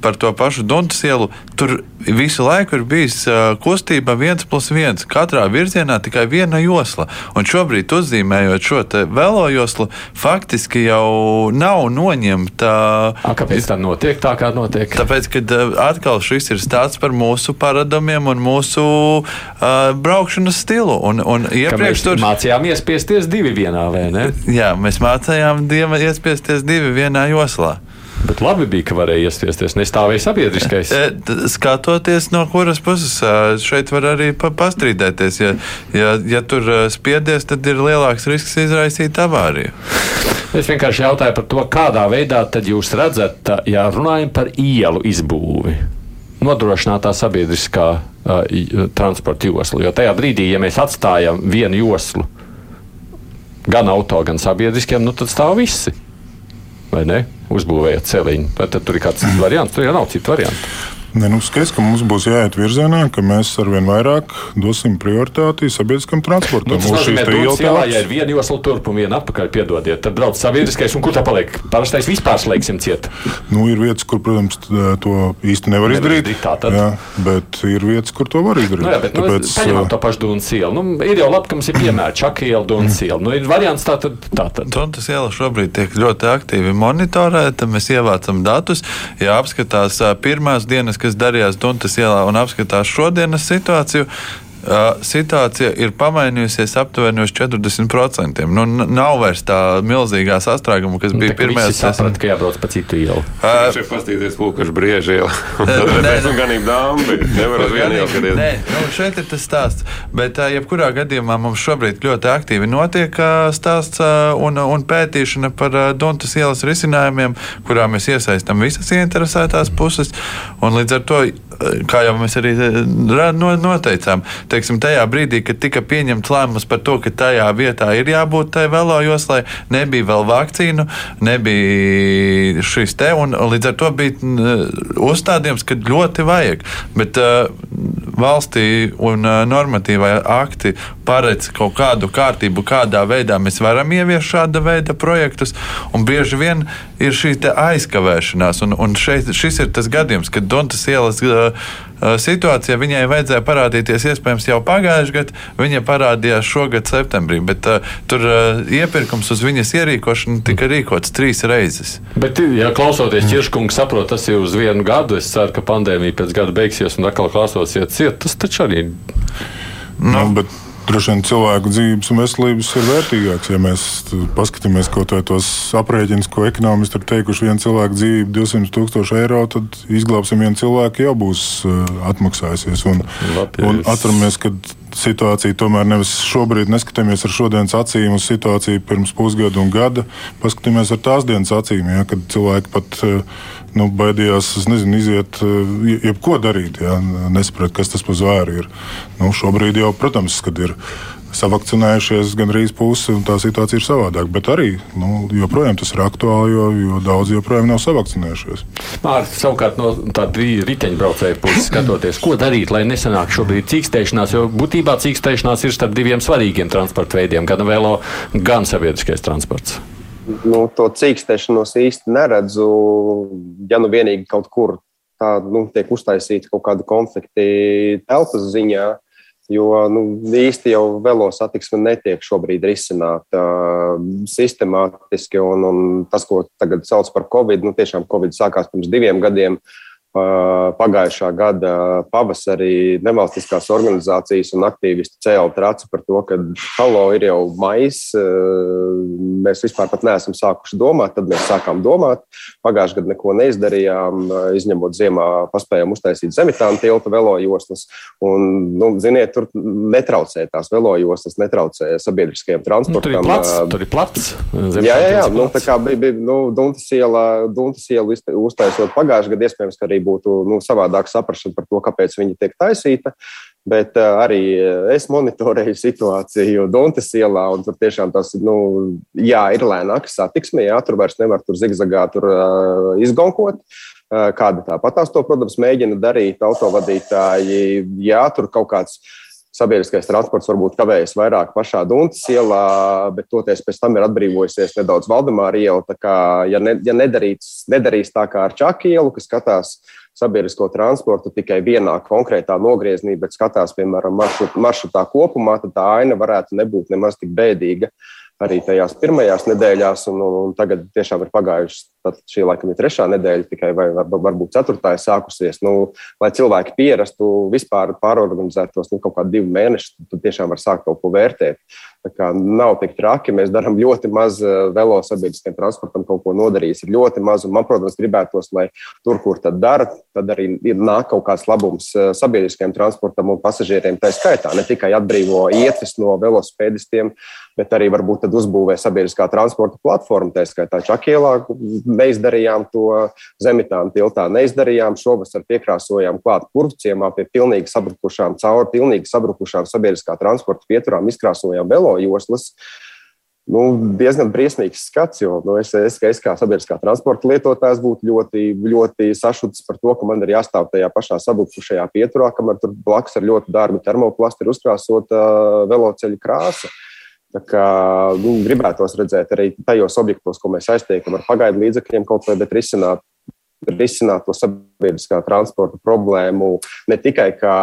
Par to pašu Dunkas ielu. Tur visu laiku ir bijis kustība viens plus viens. Katrā virzienā tikai viena josla. Un šobrīd, uzzīmējot šo velo joslu, faktiski jau nav noņemta. A, kāpēc tā notiek tā, kā notiek? Tāpēc, kad atkal šis ir stāsts par mūsu paradumiem un mūsu uh, braukšanas stilu. Un, un iepriekš tur mācījāmies spiesties divi vienā, vai ne? jā, mēs mācījām dieva iespiesties divi vienā joslā. Bet labi bija, ka varēja iespiesties. Nestāvēja sabiedriskais. E, Skatoties no kuras puses, šeit var arī pa pastrīdēties. Ja, ja, ja tur spiedies, tad ir lielāks risks izraisīt avāriju. Es vienkārši jautāju par to, kādā veidā jūs redzat, ja runājam par ielu izbūvi. Nodrošinātā sabiedriskā uh, transporta josla. Jo tajā brīdī, ja mēs atstājam vienu joslu, gan auto, gan sabiedriskiem, nu tad stāv visi. Vai ne? Uzbūvējot celiņu. Tad tur ir kāds cits variants? Tur jau nav citu variantu. Ne, nu, skaidrs, ka mums būs jāiet virzienā, ka mēs arvien vairāk dosim prioritāti sabiedriskam transportam. Nu, tas nozīmē, ka ielas ielā, ja ir viena josla turp un viena atpakaļ, piedodiet, tad brauc sabiedriskais, un kur tā paliek? Parastais vispār slēgsim ciet. Nu, ir vietas, kur, protams, t- to īsti nevar Nevar izdarīt. izdarīt, tā tad. jā, bet ir vietas, kur to var izdarīt. Nu, jā, bet, nu, Tāpēc, paņemam ā, to pašu Dunas ielu. Nu, ir jau labi, ka mums ir piemēra Čakiela, Dunas iela. Nu, ir variants tā tad. Tā tad. Tuntas iela šobrīd tiek ļoti aktīvi monitorēta. Mēs ievācam datus. Ja apskatās ā, pirmās dienas, kas darījās Tuntas ielā, un apskatās šodienas situāciju. Situācija ir pamainījusies aptuveni uz 40%. Nu, nav vairs tā milzīgā sastrēguma, kas Nu, bija pirmajā visi saprata, ka jābrauc pa citu ielu. Viņš ir pastīties pulkašu briežielu. Tad nē, redzēsim nē. ganību dāmu, bet nevar uz vienu ielu skatīties. Nē, nu, šeit ir tas stāsts. Bet, jebkurā gadījumā mums šobrīd ļoti aktīvi notiek stāsts un, un pētīšana par ā, Dunkas ielas risinājumiem, kurā mēs iesaistām visas ieinteresētās puses. Un līdz ar to, kā jau mēs arī noteicām, teiksim, tajā brīdī, kad tika pieņemts lēmums par to, ka tajā vietā ir jābūt tai velo joslai, nebija vēl vakcīnu, nebija šis te, un līdz ar to bija uzstādījums, ka ļoti vajag. Bet uh, valstī un normatīvai akti paredz kaut kādu kārtību, kādā veidā mēs varam ieviest šāda veida projektus, un bieži vien ir šī aizkavēšanās. Un, un šeit, šis ir tas gadījums, kad Dontas ielas situācija viņai vajadzēja parādīties iespējams jau pagājušajā gadā. Viņa parādījās šogad septembrī, bet uh, tur uh, iepirkums uz viņas ierīkošanu tika rīkots trīs reizes. Bet, ja klausoties, Čirškungs saprot, tas ir uz vienu gadu. Es ceru, ka pandēmija pēc gada beigsies un atkal klausosies ciet. Tas taču arī. Nu, no, bet Droši vien cilvēku dzīves un veselības ir vērtīgāks. Ja mēs paskatāmies kaut vai tos aprēķinus, ko ekonomisti ir teikuši, viena cilvēka dzīve 200 tūkstoši eiro, tad izglābsim vienu cilvēku, jau būs uh, atmaksājusies. Un, un atceramies, ka situācija tomēr nevis šobrīd neskatāmies ar šodienas acīm uz situāciju pirms pusgada un gada, paskatāmies ar tās dienas acīm, ja, kad cilvēki pat uh, nu, baidījās nezinu, iziet, eh, jebko darīt. Jā, nesaprot, kas tas par zvēru ir. Nu, šobrīd jau, protams, kad ir savakcinējušies gandrīz pusi, un tā situācija ir savādāka. Bet arī nu, joprojām tas ir aktuāli, jo, jo daudz joprojām nav savakcinējušies. Mārcis, savukārt no tāda riteņbraucēja puses skatoties, ko darīt, lai nesanāk šobrīd cīkstēšanās, jo būtībā cīkstēšanās ir starp diviem svarīgiem transporta veidiem, gan velo, gan sabiedriskais transports nu, to cīkstēšanos īsti neredzu. Ja nu vienīgi kaut kur tā nu, tiek uztaisīta kaut kāda konflikti telpas ziņā, jo nu, īsti jau velo satiksme netiek šobrīd risināta sistemātiski. Un, un tas, ko tagad sauc par Covid, nu, tiešām Covid sākās pirms diviem gadiem. Uh, Pagājušā gada pavasarī nevalstiskās organizācijas un aktīvisti cēla traci par to, ka halo ir jau maijs. Mēs vispār neesam sākuši domāt, tad mēs sākām domāt. Pagājušajā gadā neko neizdarījām, izņemot ziemā, paspējām uztaisīt zemitānu tiltu velojoslas. Un, nu, ziniet, tur netraucē tās velojoslas, netraucē sabiedriskajam transportam. Nu, tur ir plats. Tur ir plats jā, jā, jā. Nu, tā kā bija, bija nu, Duntas iela, Duntas iela uztaisot pagājušajā gadā, iespējams, ka arī būtu nu, savādāk saprašana par to, kāpēc viņi tiek taisīta. Bet uh, arī es monitorēju situāciju Dunkas ielā, un tur tiešām tas nu, jā, ir lēnāka satiksme. Jā, tur vairs nevar tur zigzagā tur, uh, izgonkot. Uh, kāda tāpat tās to, protams, mēģina darīt autovadītāji. Jā, tur kaut kāds sabiedriskais transports varbūt kavējas vairāk pašā Dunkas ielā, bet toties pēc tam ir atbrīvojusies nedaudz Valdemāra iela. Tā kā, ja, ne, ja nedarīs, nedarīs tā kā ar Čaku ielu, kas skatās sabiedrisko transportu tikai vienā konkrētā nogriezienī, bet skatās, piemēram, maršrut, maršrutā kopumā, tad tā aina varētu nebūt nemaz tik bēdīga arī tajās pirmajās nedēļās, un, un, un tagad tiešām ir pagājušas Tad šī laikam ir trešā nedēļa, tikai vai varbūt ceturtā ir sākusies. Nu, lai cilvēki pierastu vispār pārorganizētos nu, kaut kādu divu mēnešu, tad tiešām var sākt kaut ko vērtēt. Nav tik traki. Mēs darām ļoti maz eh, velo sabiedriskajam transportam, kaut ko nodarījis. Ir ļoti maz, un man, protams, gribētos, lai tur, kur tad dara, tad arī nāk kaut kāds labums eh, sabiedriskajam transportam un pasažieriem. Tā skaitā ne tikai atbrīvo ietves no velospēdistiem, bet arī varbūt uzbūvē sabiedriskā transporta platformu. Tā skaitā Čakielā neizdarījām to zemitānu tiltā, neizdarījām. Šovasar piekrāsojām klāt kurvciemā pie pilnīgi sabrukušām, cauri pilnīgi sabrukušām sabiedriskā transporta pieturām, izkrāsojām velo joslas. Nu, diezgan briesmīgs skats, jo nu, es, es, es kā sabiedriskā transporta lietotājs būtu ļoti, ļoti sašutis par to, ka man ir jāstāv tajā pašā sabrukušajā pieturā, kamēr tur blakus ar ļoti dārgu termoplastu ir uzkrāsota uh, veloceļa krāsa. Tā kā, nu, gribētos redzēt arī tajos objektos, ko mēs aiztiekam ar pagaidu līdzekļiem, kaut vai risināt, risināt to sabiedriskā transporta problēmu ne tikai kā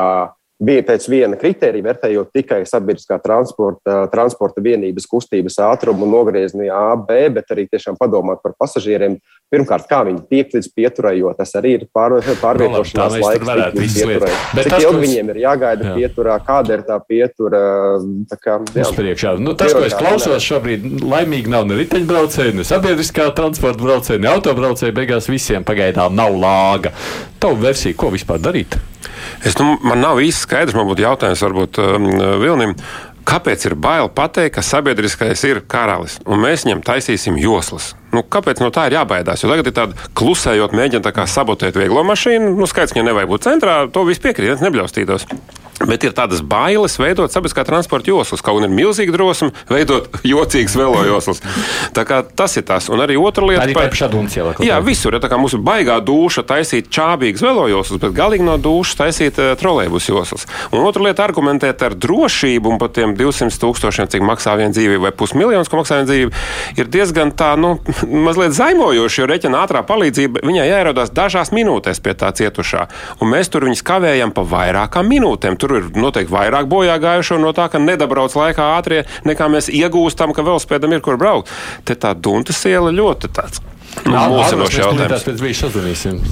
bija pēc viena kritērija, vērtējot tikai sabiedriskā transporta, transporta vienības kustības ātrumu un nogriezni A, B, bet arī tiešām padomāt par pasažieriem. Pirmkārt, kā viņi tiek līdz pieturai, jo tas arī ir pār, pārvietošanās no, laiks. Cik tas, ilgi viņiem ir jāgaida jā. pieturā, kāda ir tā pietura? Tā kā, jā, priekšā. Nu, tas, ko es klausos šobrīd, laimīgi nav ne riteņbraucēji, ne sabiedriskā transporta braucēji, ne autobraucēji. Beigās visiem pagaidām nav lāga. Tavu versiju, ko vispār darīt? Es, nu, man nav īsti skaidrs, man būtu jautājums varbūt um, Vilnim. Kāpēc ir bail pateikt, ka sabiedriskais ir karalis un mēs viņam taisīsim joslas? Nu, kāpēc no tā ir jābaidās? Jo tagad ir tāda klusējot, mēģina tā sabotēt vieglo mašīnu. Nu, skaidrs, ka viņai nevajag būt centrā, to viss piekrīt, nebļaustītos. Bet ir tādas bailes veidot sabiedriskā transporta joslas. Kaut gan ir milzīga drosme veidot jocīgas velo joslas. Tā kā tas ir tas. Un arī otra lieta. Par šādunci ielā. Jā, visur. Ja, mums ir baigā duša taisīt čābīgas velo joslas, bet galīgi no dušas taisīt uh, trolēbus joslas. Un otra lieta argumentēt ar drošību un pat tiem 200 tūkstošiem, cik maksā viena dzīvība vai pusmiljons, ko maksā viena dzīvība, ir diezgan tā, nu, mazliet zaimojoši, jo reķina ātrā palīdzība viņai jāierodās dažās minūtēs pie tā cietušā. Un mēs tur viņus kavējam pa vairākām minūtēm. Tur ir noteikti vairāk bojā gājušo no tā, ka nedabrauc laikā ātrie, nekā mēs iegūstam, ka velospēdam ir kur braukt. Te tā duntas iela ļoti tāds. Nu, Mūsinošs jautājums. Pēc brīža sazvanīsim.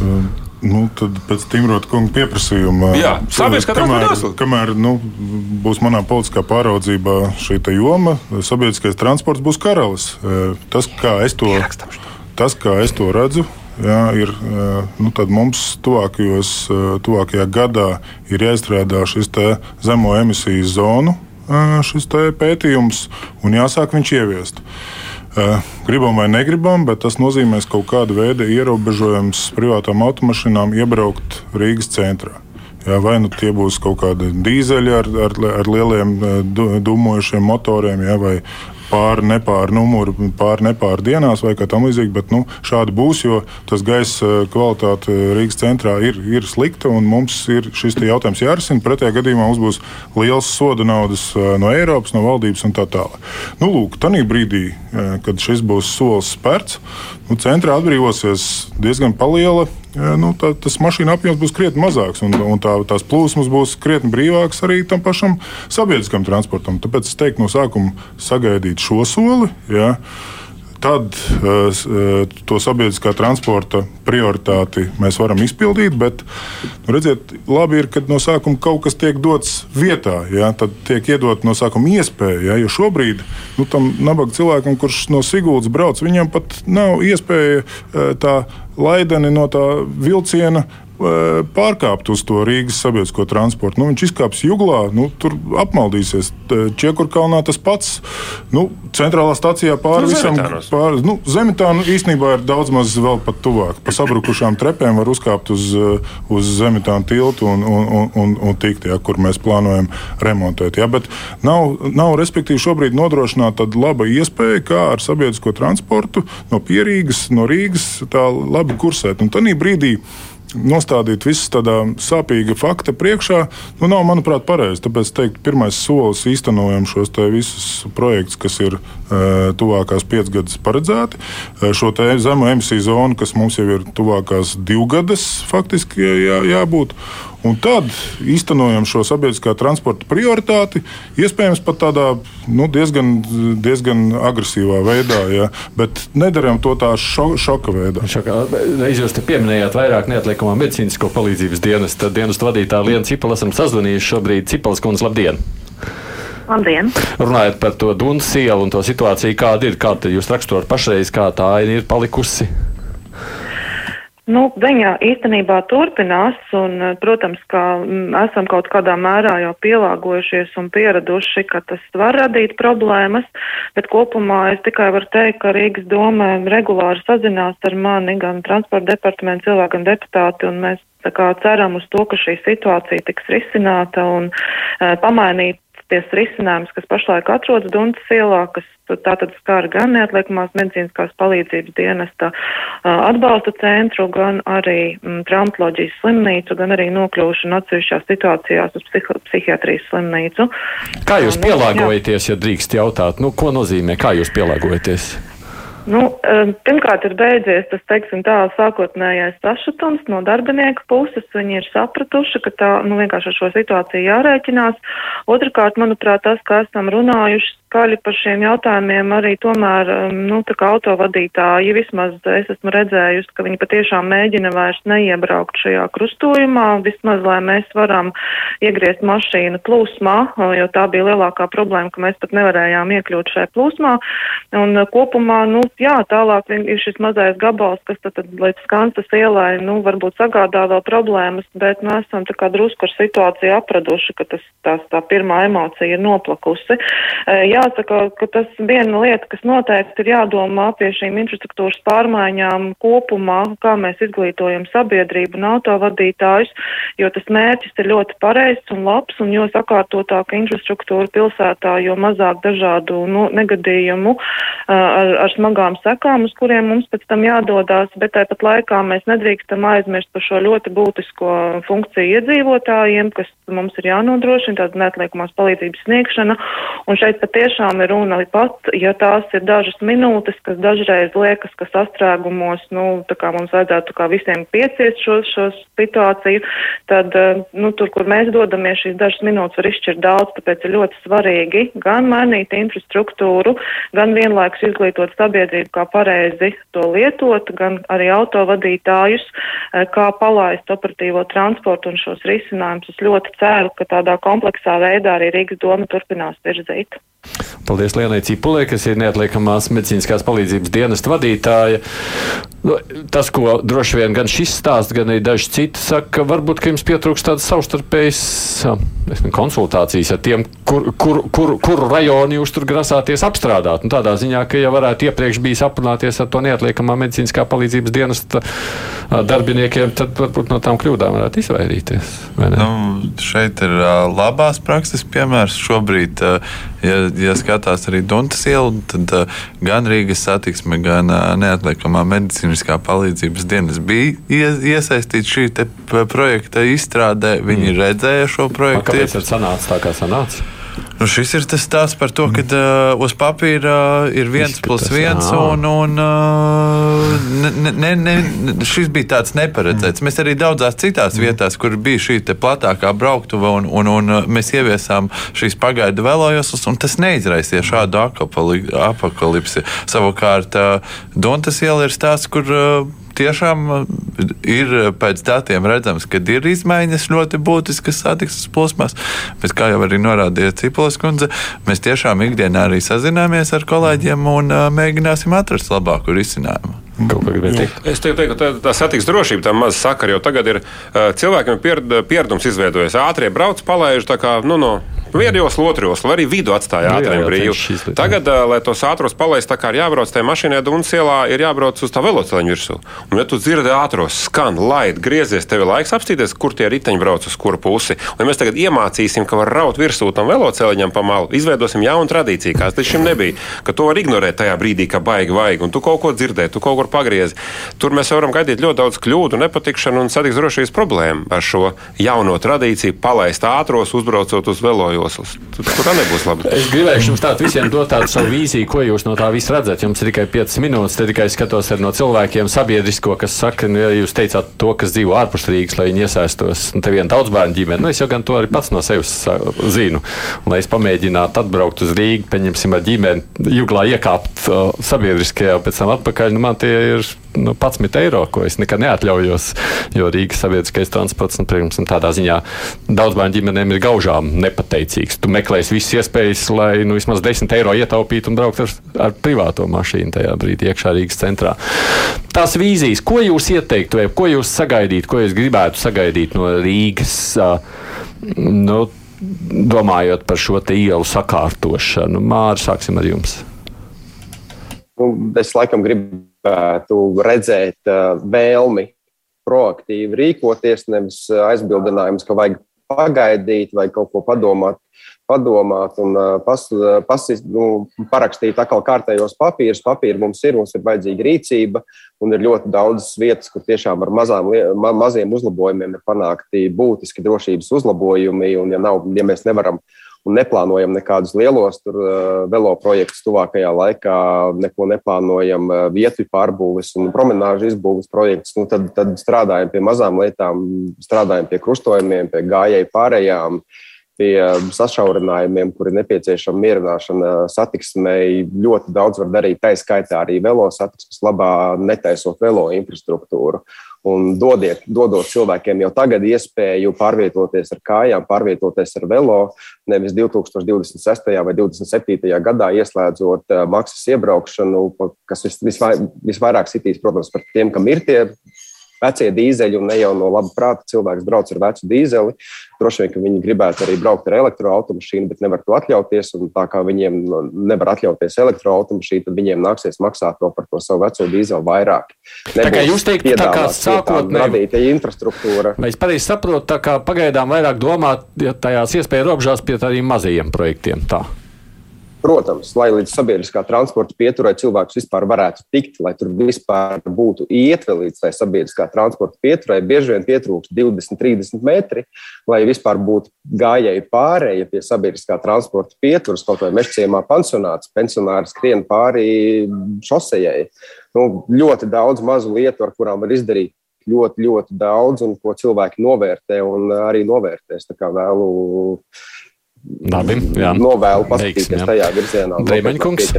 Nu, tad pēc Timrota kunga pieprasījuma, Jā, sabiedriskā kamēr, kamēr nu, būs manā politiskā pāraudzībā šī joma, sabiedriskais transports būs karalis. Eh, Tas, kā es to, tas, kā es to redzu, jā, ir nu, mums tuvākajos, tuvākajā gadā ir jāizstrādā šis zemo emisiju zonu šis pētījums un jāsāk viņš ieviest. Gribam vai negribam, bet tas nozīmēs kaut kādu veidu ierobežojums privātām automašīnām iebraukt Rīgas centrā. Jā, vai nu tie būs kaut kādi dīzeļi ar, ar, ar lieliem dūmojušiem motoriem, jā, vai pāri nepāri numuri, pāri nepāri dienās vai kā tam līdzīgi. Bet nu, šādi būs, jo tas gaisa eh, kvalitāte Rīgas centrā ir, ir slikta un mums ir šis jautājums jārisina. Pretējā gadījumā mums būs liels soda naudas eh, no Eiropas, no valdības un tā tālāk. Nu, lūk, tādā brīdī, eh, kad šis būs solis spērts, nu, centrā atbrīvosies diezgan liela nu, tā, tas mašīnu apjoms būs krietni mazāks, un, un tā, tās plūsmas būs krietni brīvākas arī tam pašam sabiedriskam transportam. Tāpēc es teiktu, no sākuma sagaidīt šo soli. Ja, tad uh, to sabiedriskā transporta prioritāti mēs varam izpildīt. Bet, nu, redziet, labi ir, kad no sākuma kaut kas tiek dots vietā, ja, tad tiek iedot no sākuma iespēja. Ja, jo šobrīd nu, tam nabaga cilvēkam, kurš no Siguldas brauc, viņam pat nav iespēja uh, tā laideni no tā vilciena Eh, pārkāpt uz to Rīgas sabiedrisko transportu. Nu, viņš izkāps juglā, nu, tur apmaldīsies. Čiekurkalnā tas pats. Nu, centrālā stācijā pāri nu, visam pāri. Nu, Zemitānu īstenībā ir daudz maz vēl pat tuvāk. Pa sabrukušām trepēm var uzkāpt uz, eh, uz Zemitānu tiltu un, un, un, un, un tikt, ja, kur mēs plānojam remontēt. Ja, bet nav, nav respektīvi šobrīd nodrošināta tāda laba iespēja, kā ar sabiedrisko transportu no Pierīgas, no Rīgas tā labi kursēt. Un tad brīdī nostādīt visus tādā sāpīga fakta priekšā, nu, nav, manuprāt, pareizi. Tāpēc, teikt, pirmais solis īstenojam šos visus projektus, kas ir e, tuvākās piecas gadus paredzēti. E, šo zemu emisiju zonu, kas mums jau ir tuvākās divgadas, faktiski jā, jābūt. Un tad īstenojam šo sabiedriskā transporta prioritāti, iespējams, pat tādā nu, diezgan, diezgan agresīvā veidā, ja, bet nedarām to tā šo, šoka veidā. Reiz jūs te pieminējāt vairāk neatliekamā medicīnisko palīdzības dienas, tad dienas vadītāja Liena Cipala esam sazvanījuši šobrīd. Cipalas kundze, labdien! Labdien! Runājot par to Dunas ielu un to situāciju, kāda ir, kāda jūs raksturot pašreiz, kā tā ir palikusi? Nu, viņa īstenībā turpinās, un, eh, protams, ka m, esam kaut kādā mērā jau pielāgojušies un pieraduši, ka tas var radīt problēmas, bet kopumā es tikai varu teikt, ka Rīgas doma regulāri sazinās ar mani gan transporta departamentu cilvēku, gan deputāti, un mēs tā kā ceram uz to, ka šī situācija tiks risināta un e, pamainīt ties risinājums, kas pašlaik atrodas Duntas ielā, kas tātad skar gan neatliekamās medicīniskās palīdzības dienesta atbalsta centru, gan arī m, traumatoloģijas slimnīcu, gan arī nokļūšanu atsevišķās situācijās uz psihi psihiatrijas slimnīcu. Kā jūs pielāgojaties, ja drīkst jautāt, nu, ko nozīmē, kā jūs pielāgojaties? Nu, pirmkārt, ir beidzies tas, teiksim, tā sākotnējais sašutums no darbinieku puses. Viņi ir sapratuši, ka tā, nu, vienkārši ar šo situāciju jārēķinās. Otrakārt, manuprāt, tas, kā esam runājuši skaļi par šiem jautājumiem, arī tomēr, nu, tā kā autovadītāji, vismaz es esmu redzējusi, ka viņi patiešām mēģina vairs neiebraukt šajā krustojumā, vismaz, lai mēs varam iegriezt mašīnu plūsmā, jo tā bija lielākā problēma, ka mēs pat nevarējām iekļūt šajā plūsmā. Un kopumā, nu, jā, tālāk ir šis mazais gabals, kas tad, tad līdz skanstas ielai, nu, varbūt sagādā vēl problēmas, bet mēs esam tā kā drusku ar situāciju apraduši, ka tas, tās, tā pirmā emocija ir noplakusi. Jāsaka, ka tas viena lieta, kas noteikti ir jādomā pie šīm infrastruktūras pārmaiņām kopumā, kā mēs izglītojam sabiedrību un autovadītājus, jo tas mērķis ir ļoti pareizs un labs, un jo sakārtotāka infrastruktūra pilsētā, jo mazāk dažādu nu, negadījumu ar, ar smagām sekām, uz kuriem mums pēc tam jādodās, bet tāpat laikā mēs nedrīkstam aizmirst par šo ļoti būtisko funkciju iedzīvotājiem, kas mums ir jānodrošina, tāda neatliekamās palīdzības sniegšana, un šeit patiešām ir runa pat, ja tās ir dažas minūtes, kas dažreiz liekas, ka sastrēgumos, nu, tā kā mums vajadzētu kā visiem pieciest šo, šo situāciju, tad, nu, tur, kur mēs dodamies, šīs dažas minūtes var izšķirt daudz, tāpēc ir ļoti svarīgi gan mainīt infrastruktūru, gan vienlaikus izglītot sabiedrību, kā pareizi to lietot, gan arī autovadītājus, eh, kā palaist operatīvo transportu un šos risinājumus. Es ļoti ceru, ka tādā kompleksā veidā arī Rīgas doma turpinās virzīt. Paldies Lienai Cipulē, kas ir neatliekamās medicīniskās palīdzības dienas vadītāja. Nu, tas, ko droši vien gan šis stāsts, gan arī daži citi saka, varbūt, jums pietrūkst tādas savstarpējas konsultācijas ar tiem, kur, kur, kur, kur rajoni jūs tur grasāties apstrādāt. Nu, tādā ziņā, ka ja varētu iepriekš bijis aprunāties ar to neatliekamā medicīniskā palīdzības dienas darbiniekiem, tad varbūt no tām kļūdām varētu izvairīties. Nu, šeit ir labās prakses piemērs šobrīd. Ja, ja skatās arī Dunkas ielu, tad uh, gan Rīgas satiksme, gan uh, neatliekamā medicīniskā palīdzības dienas bija iesaistīti šī projekta izstrādē. Viņi mm. redzēja šo projektu. Kāpēc ir sanācis tā, kā sanāca? Nu, šis ir tas stāsts par to, ka uh, uz papīra uh, ir viens Izskatās, plus viens, jā. un, un uh, ne, ne, ne, šis bija tāds neparedzēts. Mēs arī daudzās citās mm. vietās, kur bija šī platākā brauktuve, un, un, un uh, mēs ieviesām šīs pagaidu velojoslas, un tas neizraisīja šādu apakalipsi. Savukārt, uh, Dontas iela ir stāsts, kur uh, tiešām uh, ir uh, pēc datiem redzams, ka ir izmaiņas ļoti būtiskas satiksmes plosmās, bet, kā jau arī norādīja Cipolis kundze, mēs tiešām ikdienā arī sazināmies ar kolēģiem un uh, mēģināsim atrast labāku risinājumu. Es teiktu, ka tā, tā satiksmes drošība tam maz sakara, jo tagad ir cilvēkiem pieredums izveidojies. Ātrie brauc, palaiž tā kā, nu, no Vienos, otros, vai arī vidu atstāja nu ātriem brīvu. Tagad, lai tos ātros palaistu, tā kā ir jābrauc tajā mašīnā, un ielā ir jābrauc uz tā velosipēdu virsū. Un, ja tu dzirdi ātros, skan, laid, griezies, tev ir laiks apstīties, kur tie riteņi brauc uz kuru pusi. Un, ja mēs tagad iemācīsim, ka var raut virsū tam velosipēdam pa malu, izveidosim jaunu tradīciju, kāds līdz šim nebija. Ka to var ignorēt tajā brīdī, kad baigi vajag, un tu kaut ko dzirdēji, tu kaut kur pagriezi. Tur mēs varam gaidīt ļoti daudz kļūdu, nepatikšanu un satiksmes drošības problēmu ar šo jauno tradīciju, palaist ātros, uzbraucot uz veloju joslas. Tur, tur nebūs labi. Es gribēju jums tādu visiem dot tādu savu vīziju, ko jūs no tā visa redzat. Jums ir tikai 5 minūtes, te tikai skatos no cilvēkiem sabiedrisko, kas saka, nu, ja jūs teicāt to, kas dzīvo ārpus Rīgas, lai viņi iesaistos. Nu, te viena daudz bērnu ģimene, nu, es jau gan to arī pats no sevis zinu. Un, lai es pamēģinātu atbraukt uz Rīgu, pieņemsim ar ģimeni, juglā iekāpt uh, sabiedriskajā, pēc tam atpakaļ, nu, man tie ir nu, 11 eiro, ko es nekad neatļaujos. Jo Rīgas sabiedriskais transports, nu, protams, tādā ziņā daudz bērnu ģimenēm ir gaužām nepateicīgs. Tu meklēsi visas iespējas, lai nu, vismaz 10 eiro ietaupītu un brauktu ar, ar privāto mašīnu tajā brīdī iekšā Rīgas centrā. Tās vīzijas, ko jūs ieteiktu, vai ko jūs sagaidītu, ko jūs gribētu sagaidīt no Rīgas? Nu, domājot par šo ielu sakārtošanu, Mārcis, sāksim ar jums. Nu, es laikam gribu gribētu redzēt vēlmi proaktīvi rīkoties, nevis aizbildinājumus, ka vajag pagaidīt vai kaut ko padomāt, padomāt un pas, pas, nu, parakstīt atkal kārtējos papīrus. Papīri mums ir, mums ir vajadzīga rīcība, un ir ļoti daudz vietas, kur tiešām ar mazām, ma, maziem uzlabojumiem ir panākti būtiski drošības uzlabojumi. Un, ja, nav, ja mēs nevaram un neplānojam nekādus lielos tur, uh, velo projektus tuvākajā laikā, neko neplānojam uh, vietu pārbūves un promenāžu izbūves projektus, nu, tad, tad strādājam pie mazām lietām, strādājam pie krustojumiem, pie gājēju pārējām. pie sašaurinājumiem, kur ir nepieciešama mierināšana satiksmei. Ļoti daudz var darīt, tā skaitā arī velo satiksmes labā, netaisot velo infrastruktūru un dodiet, dodot cilvēkiem jau tagad iespēju pārvietoties ar kājām, pārvietoties ar velo, nevis 2026. vai 2027. gadā ieslēdzot uh, maksas iebraukšanu, kas vis, visvairāk, visvairāk sitīs, protams, par tiem, kam ir tie vecie dīzeļi, un ne jau no laba prāta cilvēks brauc ar vecu dīzeli. Droši vien, ka viņi gribētu arī braukt ar elektroautomašīnu, bet nevar to atļauties. Un tā kā viņiem nevar atļauties elektroautomašīnu, tad viņiem nāksies maksāt to par to savu veco dīzeli vairāk. Nebūs tā kā jūs teikt, tā kā sākotnēji radīta infrastruktūra. Es pareizi saprotu, tā kā pagaidām vairāk domāt tajās iespēju robežās pie tādiem mazajiem projektiem? Tā. Protams, lai līdz sabiedriskā transporta pieturai cilvēks vispār varētu tikt, lai tur vispār būtu ietve līdz tai sabiedriskā transporta pieturai, bieži vien pietrūkst 20, 30 metri, lai vispār būtu gājēji pārēja pie sabiedriskā transporta pieturas, kaut vai mežciemā pensionāts, pensionāri skrien pāri šosejai. Nu, ļoti daudz mazu lietu, ar kurām var izdarīt ļoti, ļoti daudz, un ko cilvēki novērtē un arī novērtēs. Tā kā vēlu Labi, jā. Novēlu paskatīties tajā virzienā. Dreimaņkungs.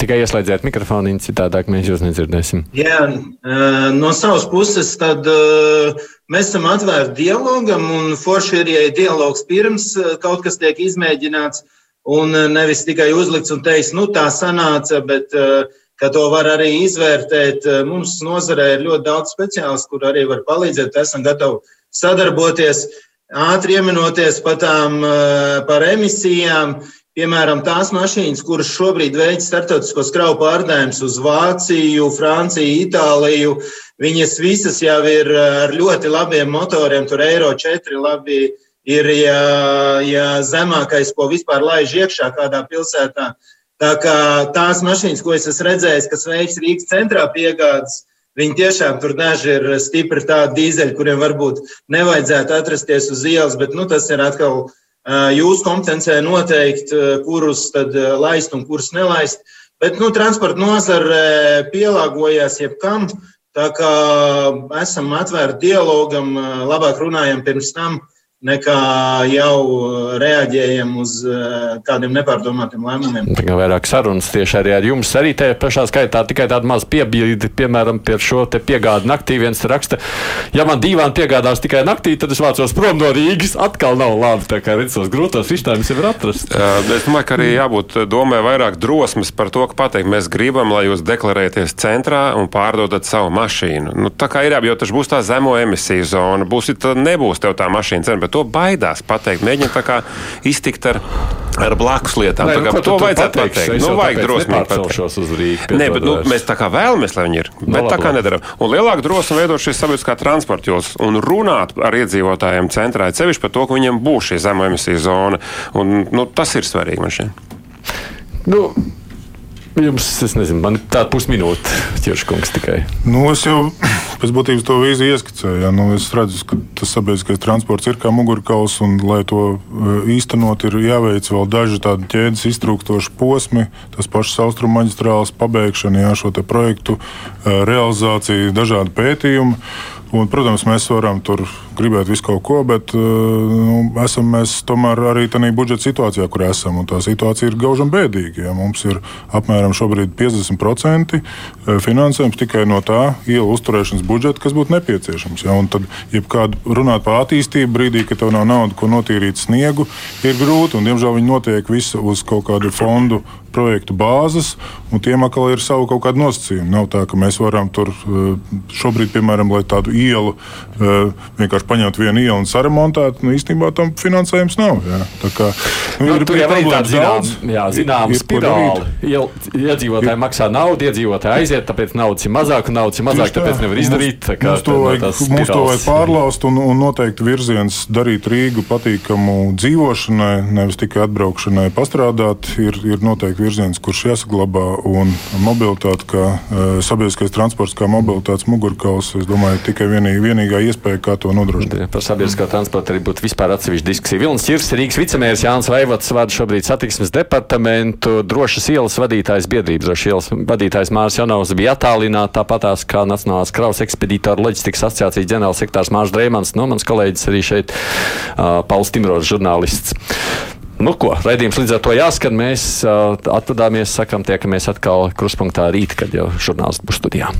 Tikai ieslēdziet mikrofonu, citādāk mēs jūs nedzirdēsim. Jā, no savas puses, tad mēs esam atvērti dialogam, un forši ir, ja ir dialogs pirms kaut kas tiek izmēģināts, un nevis tikai uzlikts un teiks, nu tā sanāca, bet ka to var arī izvērtēt. Mums nozarē ir ļoti daudz speciālistu, kur arī var palīdzēt, esam gatavi sadarboties ātri ieminoties par tām par emisijām. Piemēram, tās mašīnas, kuras šobrīd veic starptautiskos kravu pārdājumus uz Vāciju, Franciju, Itāliju, viņas visas jau ir ar ļoti labiem motoriem, tur Eiro 4 labi ir, ja, ja zemākais, ko vispār laiž iekšā kādā pilsētā. Tā kā tās mašīnas, ko es esmu redzējis, kas veiks Rīgas centrā piegādes, Viņi tiešām tur daži ir stipri tādi dīzeļi, kuriem varbūt nevajadzētu atrasties uz ielas, bet nu, tas ir atkal jūsu kompetencē noteikt, kurus tad laist un kurus nelaist. Bet nu, transporta nozare pielāgojās jebkam, tā kā esam atvērti dialogam, labāk runājam pirms tam nekā jau reaģējam uz kādiem nepārdomātiem lēmumiem. Tā kā vairāk sarunas tieši arī ar jums. Arī tajā pašā skaitā tikai tāda maza piebilde, piemēram, par šo te piegādi naktī. viens raksta, ja man divām piegādās tikai naktī, tad es vācos prom no Rīgas. Atkal nav labi. Tā kā redzos grūtos risinājumus jau ir atrast. Es domāju, ka arī jābūt domē vairāk drosmes par to, ka pateikt, mēs gribam, lai jūs deklarēties centrā un pārdodat savu mašīnu. Nu, tā kā ir jābūt, jo tas būs tā zemo emisiju zona. Būs, tad nebūs tev tā mašīna cena to baidās pateikt. Mēģina tā kā iztikt ar, ar blakus lietām. Nē, nu, kā, to vajadzētu pateikt. Nu, vajag drosmīgi pateikt. uz Rīgas. Nē, bet nu, mēs tā kā vēlamies, lai viņi ir. Nu, Bet tā kā labi. nedaram. Un lielāka drosme veidot šīs sabiedriskā transporta jolas un runāt ar iedzīvotājiem centrā, sevišķi par to, ka viņiem būs šī zemo emisiju zona. Un, nu, tas ir svarīgi man šeit. Nu, Jums, es nezinu, man tāda pusminūte, ķirškungs tikai. Nu, es jau pēc būtības to vīziju ieskicēju. Ja? Nu, es redzu, ka tas sabiedriskais transports ir kā mugurkauls, un, lai to eh, īstenot, ir jāveic vēl daži tādi ķēdes iztrūkstoši posmi, tas pašs austrumu maģistrāls pabeigšana, jā, šo projektu eh, realizācija, dažādi pētījumi. Un, protams, mēs varam tur gribēt visu kaut ko, bet eh, nu, esam mēs tomēr arī tādā budžeta situācijā, kur esam. Tā situācija ir gaužam bēdīga. Ja. Mums ir apmēram šobrīd 50% finansējums tikai no tā ielu uzturēšanas budžeta, kas būtu nepieciešams. Ja. Un tad, ja kādu runāt par attīstību brīdī, kad tev nav naudas, ko notīrīt sniegu, ir grūti. Un, diemžēl viņi notiek visi uz kaut kādu fondu projektu bāzes, un tiem atkal ir savu kaut kādu nosacījumu. Nav tā, ka mēs varam tur eh, šobrīd, piemēram, lai tādu ielu eh, vienkārši paņemt vienu ielu un saremontēt, nu īstenībā tam finansējums nav. Jā. Tā kā, nu, Nu, ir, tur ir jau ir daudz. zināma, jā, Ir- ir darīt. spirāli. Iedzīvotāji maksā naudu, iedzīvotāji aiziet, tāpēc naudas ir mazāk, un naudas ir mazāk, tā. tāpēc nevar izdarīt. Tā kā mums, to no vajag, tās mums to vajag pārlauzt un, un noteikti virziens darīt Rīgu patīkamu dzīvošanai, nevis tikai atbraukšanai, pastrādāt. Ir, ir noteikti virziens, kurš jāsaglabā. Un mobilitāte, kā uh, sabiedriskais transports, kā mobilitātes mugurkauls, es domāju, tikai vienī, vienīgā iespēja, kā to nodrošināt. Par sabiedriskā transportu arī būtu vispār atsevišķa diskusija. Vilnis Čirs, Rīgas vicemērs Jānis Vaivots vada šobrīd satiksmes departamentu, drošas ielas vadītājs, biedrības drošas ielas vadītājs Mārs Janovs bija attālināts, tāpatās kā Nacionālās kravas ekspedītāra loģistikas asociācijas ģenerālsekretārs Mārs Dreimans, no mans kolēģis arī šeit uh, Pauls Timros, žurnālists. Nu, ko, raidījums līdz ar to jāskan. Mēs uh, atvadāmies, sakam, tiekamies atkal kruspunktā rīt, kad jau žurnālisti būs studijā.